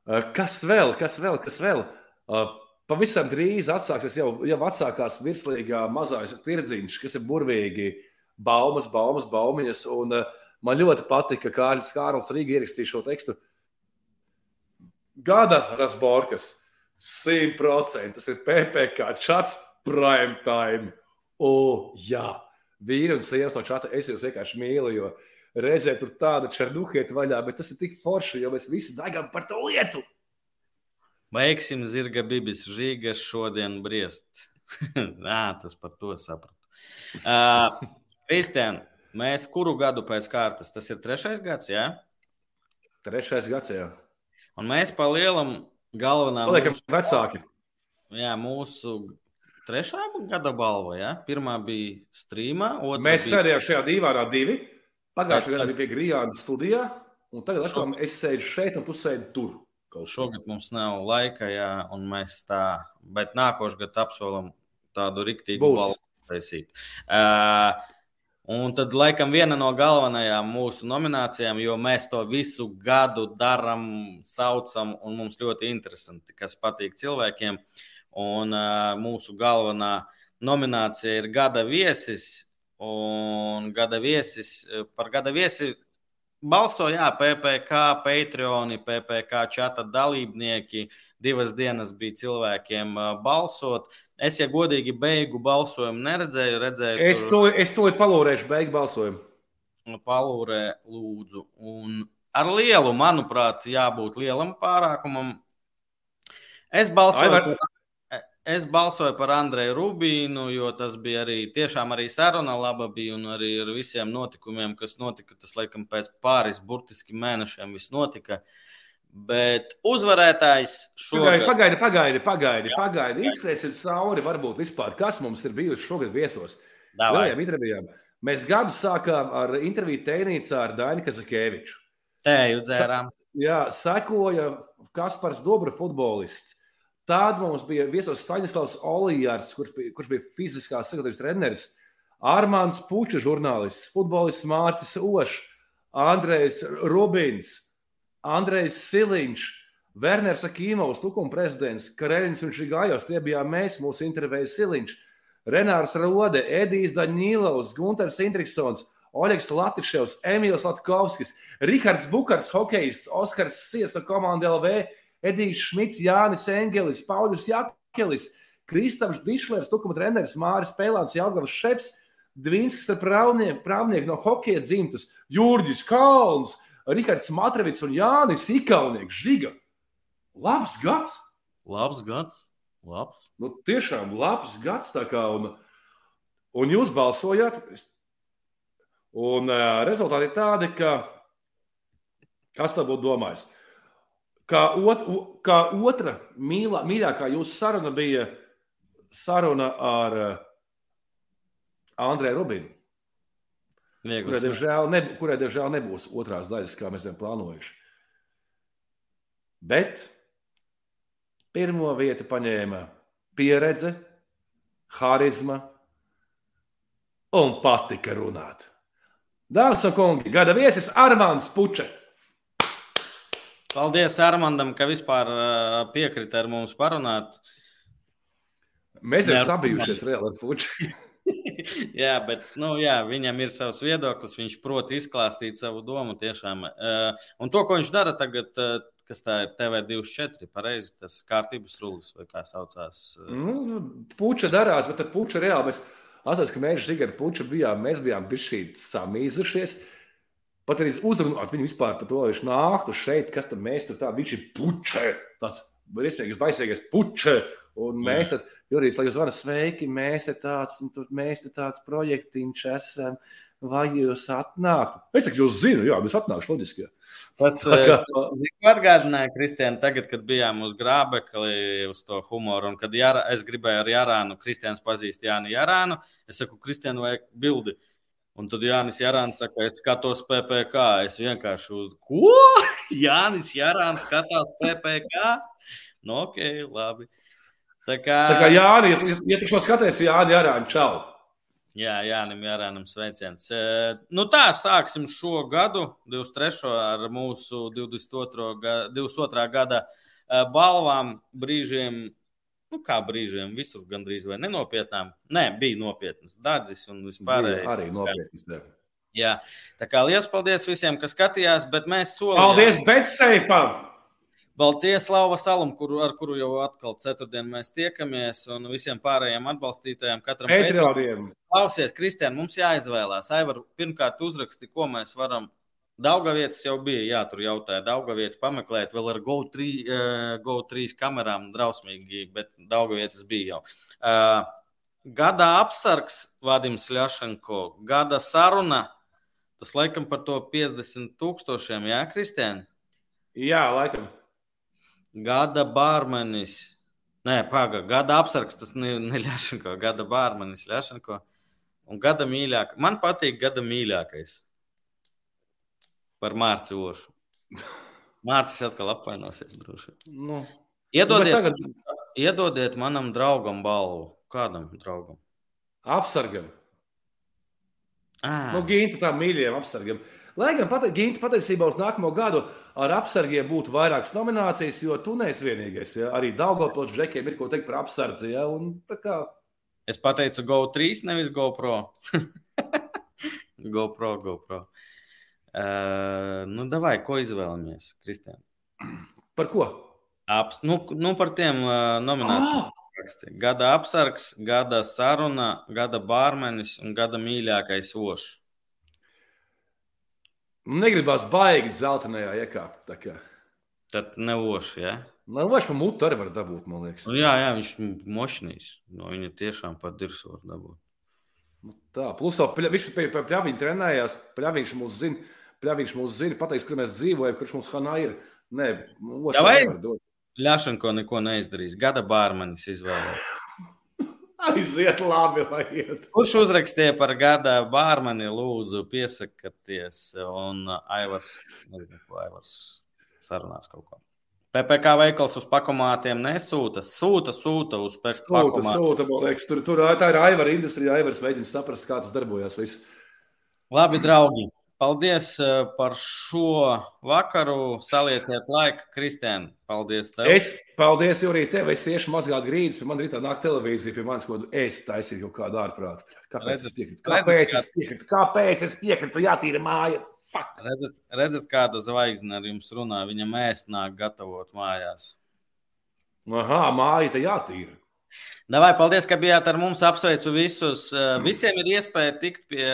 [SPEAKER 1] uh, kas vēl, kas vēl, kas vēl? Uh, pavisam drīz atsāksies jau, jau atsākās virslīgā mazais tirdziņš, kas ir burvīgi baumas, baumas, baumiņas. Un, uh, man ļoti patika, kā Kārlis Kārls Rīga ierakstīja šo tekstu. Gada Rasborkas 100%. Tas ir PPC čats prime time. O, jā, vīri un sievas no čata es jūs vienkārši mīlu, jo reizē tur tāda černuhieta vaļā, bet tas ir tik forši, jo mēs visi degam par to lietu.
[SPEAKER 2] Beigsim zirga bibis, žīgas šodien briest. Nā, tas par to sapratu. Uh, Kristian, mēs kuru gadu pēc kārtas? Tas ir trešais gads, jā?
[SPEAKER 1] Trešais gads, jā.
[SPEAKER 2] Un mēs pa lielam galvenā.
[SPEAKER 1] Paliekam mūsu, vecāki.
[SPEAKER 2] Jā, mūsu trešā gada balva. Ja? Pirmā bija strīmā.
[SPEAKER 1] Mēs bija... sēdējām šajā divārā divi. Pagājušajā gadā bija pie Grijānas studijā. Un tagad atkal es sēžu šeit, un tu sēdi tur.
[SPEAKER 2] Šogad mums nav laika, jā, un mēs tā, bet nākošais gads apsolam tādu riktīgu balvu taisīt. Uh, Un tad, laikam, viena no galvenajām mūsu nominācijām, jo mēs to visu gadu darām, saucam, un mums ļoti interesanti, kas patīk cilvēkiem. Un uh, mūsu galvenā nominācija ir Gada viesis. Un gada viesis, par gada viesi balsoja PPC, Patreon, PPC čata dalībnieki. Divas dienas bija cilvēkiem balsot. Es, ja godīgi beigu balsojumu neredzēju, redzēju.
[SPEAKER 1] Es to, es to palūrēšu, beigu balsojumu.
[SPEAKER 2] Palūrē, lūdzu. Un ar lielu, manuprāt, jābūt lielam pārākumam. Es balsoju, Ai, var... par, es balsoju par Andreju Rubīnu, jo tas bija arī tiešām arī saruna laba bija un arī ar visiem notikumiem, kas notika. Tas, laikam, pēc pāris burtiski mēnešiem viss notika. Bet uzvarētājs
[SPEAKER 1] šogad... Pagaidi, pagaidi, pagaidi, pagaidi. Izskriesim cauri, varbūt vispār, kas mums ir bijuši šogad viesos. Davajām intervijām. Mēs gadu sākām ar interviju tēnīcā ar Dainu Kazakēviču.
[SPEAKER 2] Tēju dzērām.
[SPEAKER 1] Sa jā, sekoja Kaspars Dobra futbolists. Tad mums bija viesos Staņislavs Olijārs, kurš bija, kurš bija fiziskās sagatavības treneris, Armāns Puča žurnālists, futbolists Mārcis Ošs, Andrejs Rubins, Andrejs Siliņš, Werners Akīmovs, Tukuma prezidents, Kareļins un Šigājos, tie bijām mēs, mūsu intervējas Siliņš, Renārs Rode, Edijs Daņīlovs, Gunters Indriksons, Oļegs Latiševs, Emīls Latkovskis, Rihards Bukars, hokejists, Oskars Siesta komanda LV, Edijs Šmits, Jānis Engelis, Pauļus Jakelis, Kristaps Dišlers, Tukuma treneris, Māris Pēlāns, Jelgavs Šefs, Dvīnskis ar prāvnieku, prāvnieku no hokeja dzimtas, Jurģis Kalns, Rihards Matrevits un Jānis Ikaunieks. Žiga! Labs gads!
[SPEAKER 2] Labs gads! Labs.
[SPEAKER 1] Nu, tiešām labs gads kā, un, un jūs balsojāt. Un uh, rezultāti ir tādi, ka kas tā būtu domājis? Kā, ot, kā otra mīlā, mīļākā jūsu saruna bija saruna ar uh, Andrēnu Rubinu. Kurai diemžēl, ne, kurai diemžēl nebūs otrās daļas, kā mēs esam plānojuši. Bet pirmo vietu paņēma pieredze, harizma un patika runāt. Dāmas un kungi, gada viesis Armāns Puče.
[SPEAKER 2] Paldies Armandam, ka vispār piekrita ar mums parunāt.
[SPEAKER 1] Mēs esam sabijušies reāli ar Puču.
[SPEAKER 2] jā, bet nu, jā, viņam ir savs viedoklis, viņš prot izklāstīt savu domu tiešām. Un to, ko viņš dara tagad, kas tā ir TV24, pareizi, tas kārtības rulis vai kā saucās.
[SPEAKER 1] Nu, puča darās, bet ar puču reāli mēs, asās, ka mēs Žigar puču bijām, mēs bijām bišķī samīzušies. Pat arī uzrunāt viņu vispār par to, viņš nāktu šeit, kas tad mēs tur tā, viņš ir puče, tāds briesmīgs, baisīgais puče, un mēs tad, Jurijs, lai jūs varat sveiki, mēs te tāds, tur mēs te tāds projektiņš esam, vai jūs atnāktu? Es saku, jūs zinu, jā, mēs atnākšu loģiski.
[SPEAKER 2] Pats kā... atgādināja Kristiānu tagad, kad bijām uz grābekli, uz to humoru, un kad Jāra, es gribēju ar Jārānu, Kristiāns pazīst Jāni Jārānu, es saku, Kristiānu vajag bildi. Un tad Jānis Jārāns saka, es skatos PPC. Es vienkārši uz ko? Jānis Jārāns skatās PPC. Nu, ok, labi.
[SPEAKER 1] Tā kā, tā kā Jāni, ja, ja tu šo skaties, Jāni Jārāns, čau!
[SPEAKER 2] Jā, Jānis Jārānam sveiciens. Nu tā, sāksim šo gadu, 23. ar mūsu 22. Gada, 22. gada balvām, brīžiem nu, kā brīžiem, visur gandrīz vai nenopietnām. Nē, bija nopietnas dārdzis un vispārējais.
[SPEAKER 1] Arī nopietnas. Jā.
[SPEAKER 2] jā, tā kā liels paldies visiem, kas skatījās, bet mēs solījām.
[SPEAKER 1] Paldies, Betseipam!
[SPEAKER 2] Baltijas Lava Salam, kuru, ar kuru jau atkal ceturtdien mēs tiekamies, un visiem pārējiem atbalstītājiem, katram
[SPEAKER 1] Patreoniem.
[SPEAKER 2] Klausies, Kristian, mums jāizvēlās. Aivar, pirmkārt uzraksti, ko mēs varam Daugavietas jau bija, jā, tur jautāja, Daugavietu pameklēt, vēl ar GO3, uh, GO3 kamerām drausmīgi, bet Daugavietas bija jau. Uh, gada apsargs Vadims Ļašanko, gada saruna, tas laikam par to 50 tūkstošiem, jā, Kristiāna?
[SPEAKER 1] Jā, laikam.
[SPEAKER 2] Gada bārmenis, nē, paga, gada apsargs, tas ne, ne Ļašanko, gada bārmenis Ļašanko un gada mīļākais. Man patīk gada mīļākais par Mārciņu Ošu. Mārcis atkal apvainosies.
[SPEAKER 1] Nu,
[SPEAKER 2] iedodiet, nu, tagad... iedodiet manam draugam balvu. Kādam draugam?
[SPEAKER 1] Apsargam. À. Nu, Ginta tā mīļajam apsargam. Lai gan pate, Ginta patiesībā uz nākamo gadu ar apsargiem būtu vairākas nominācijas, jo tu neesi vienīgais. Ja? Arī Daugopils džekiem ir ko teikt par apsardzi. Ja? Un, kā...
[SPEAKER 2] Es pateicu GO3, nevis GoPro. GoPro, GoPro. Uh, nu, davai, ko izvēlamies, Kristēn?
[SPEAKER 1] Par ko?
[SPEAKER 2] Aps, nu, nu, par tiem uh, nominācijiem. Oh! Gada apsargs, gada saruna, gada bārmenis un gada mīļākais ošs.
[SPEAKER 1] Negribās baigi zeltainajā iekāpt.
[SPEAKER 2] Tad neošs, ja?
[SPEAKER 1] Man liekas, ka mūtu arī var dabūt, man liekas.
[SPEAKER 2] Nu, jā, jā, viņš mošnīs. No viņa tiešām pat dirsu var dabūt.
[SPEAKER 1] Nu, tā, plus vēl viņš pie pļaviņa trenējās, pļaviņš mūs zina Pļaviņš mūs zina, pateiks, kur mēs dzīvojam, kurš mums hanā ir. Nē,
[SPEAKER 2] Vai Ļašanko neko neizdarīs. Gada bārmanis izvēlējās.
[SPEAKER 1] Aiziet labi, lai iet.
[SPEAKER 2] Kurš uzrakstīja par gada bārmani, lūdzu, piesakieties, un Aivars, nezinu, ko Aivars sarunās kaut ko. PPC veikals uz pakomātiem nesūta. Sūta, sūta uz PPC.
[SPEAKER 1] Sūta, sūta, man liekas, tur, tur tā ir Aivara industrija. Aivars mēģina saprast, kā tas darbojas. Viss.
[SPEAKER 2] Labi, draugi. Paldies eh, par šo vakaru. Salieciet laiku, Kristēn. Paldies. Tev.
[SPEAKER 1] Es, paldies, Jurī, tev. Es iešu mazgāt grīdas, pie man rītā nāk televīzija, pie manis kaut ko es taisīju kaut kādu ārprātu. Kāpēc redzat, es piekrītu? Kāpēc es piekrītu? Kāpēc es piekrītu? Jātīra māja. Fuck.
[SPEAKER 2] Redzat, redzat, kāda zvaigzne ar jums runā. Viņa mēst nāk gatavot mājās.
[SPEAKER 1] Aha, māja te jātīra.
[SPEAKER 2] Davai, paldies, ka bijāt ar mums. Apsveicu visus. Visiem ir iespēja tikt pie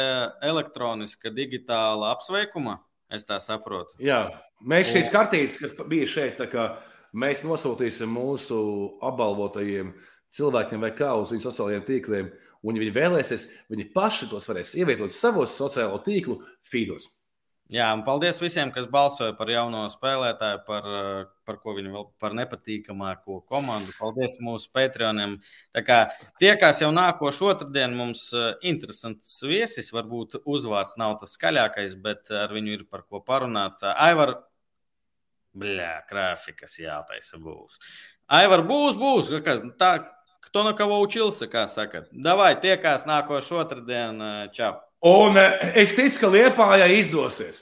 [SPEAKER 2] elektroniska, digitāla apsveikuma. Es tā saprotu.
[SPEAKER 1] Jā, mēs šīs kartītes, kas bija šeit, mēs nosūtīsim mūsu apbalvotajiem cilvēkiem vai kā uz viņu sociālajiem tīkliem. Un, ja viņi vēlēsies, viņi paši tos varēs ievietot savos sociālo tīklu feedos.
[SPEAKER 2] Jā, un paldies visiem, kas balsoja par jauno spēlētāju, par, par ko viņi vēl par nepatīkamāko komandu. Paldies mūsu patroniem. Tiekās jau nākošais otrdien. Mums eh, interesants viesis, varbūt uzvārds nav tas skaļākais, bet ar viņu ir par ko parunāt. Aivar, bļā, grafikas jātaisa būs. Aivar, būs, būs. Kas, tā, кто на кого учился, kā saka. Davai, tiekās nākošais otrdien. Čau!
[SPEAKER 1] Un eh, es ticu, ka Lietpājai izdosies.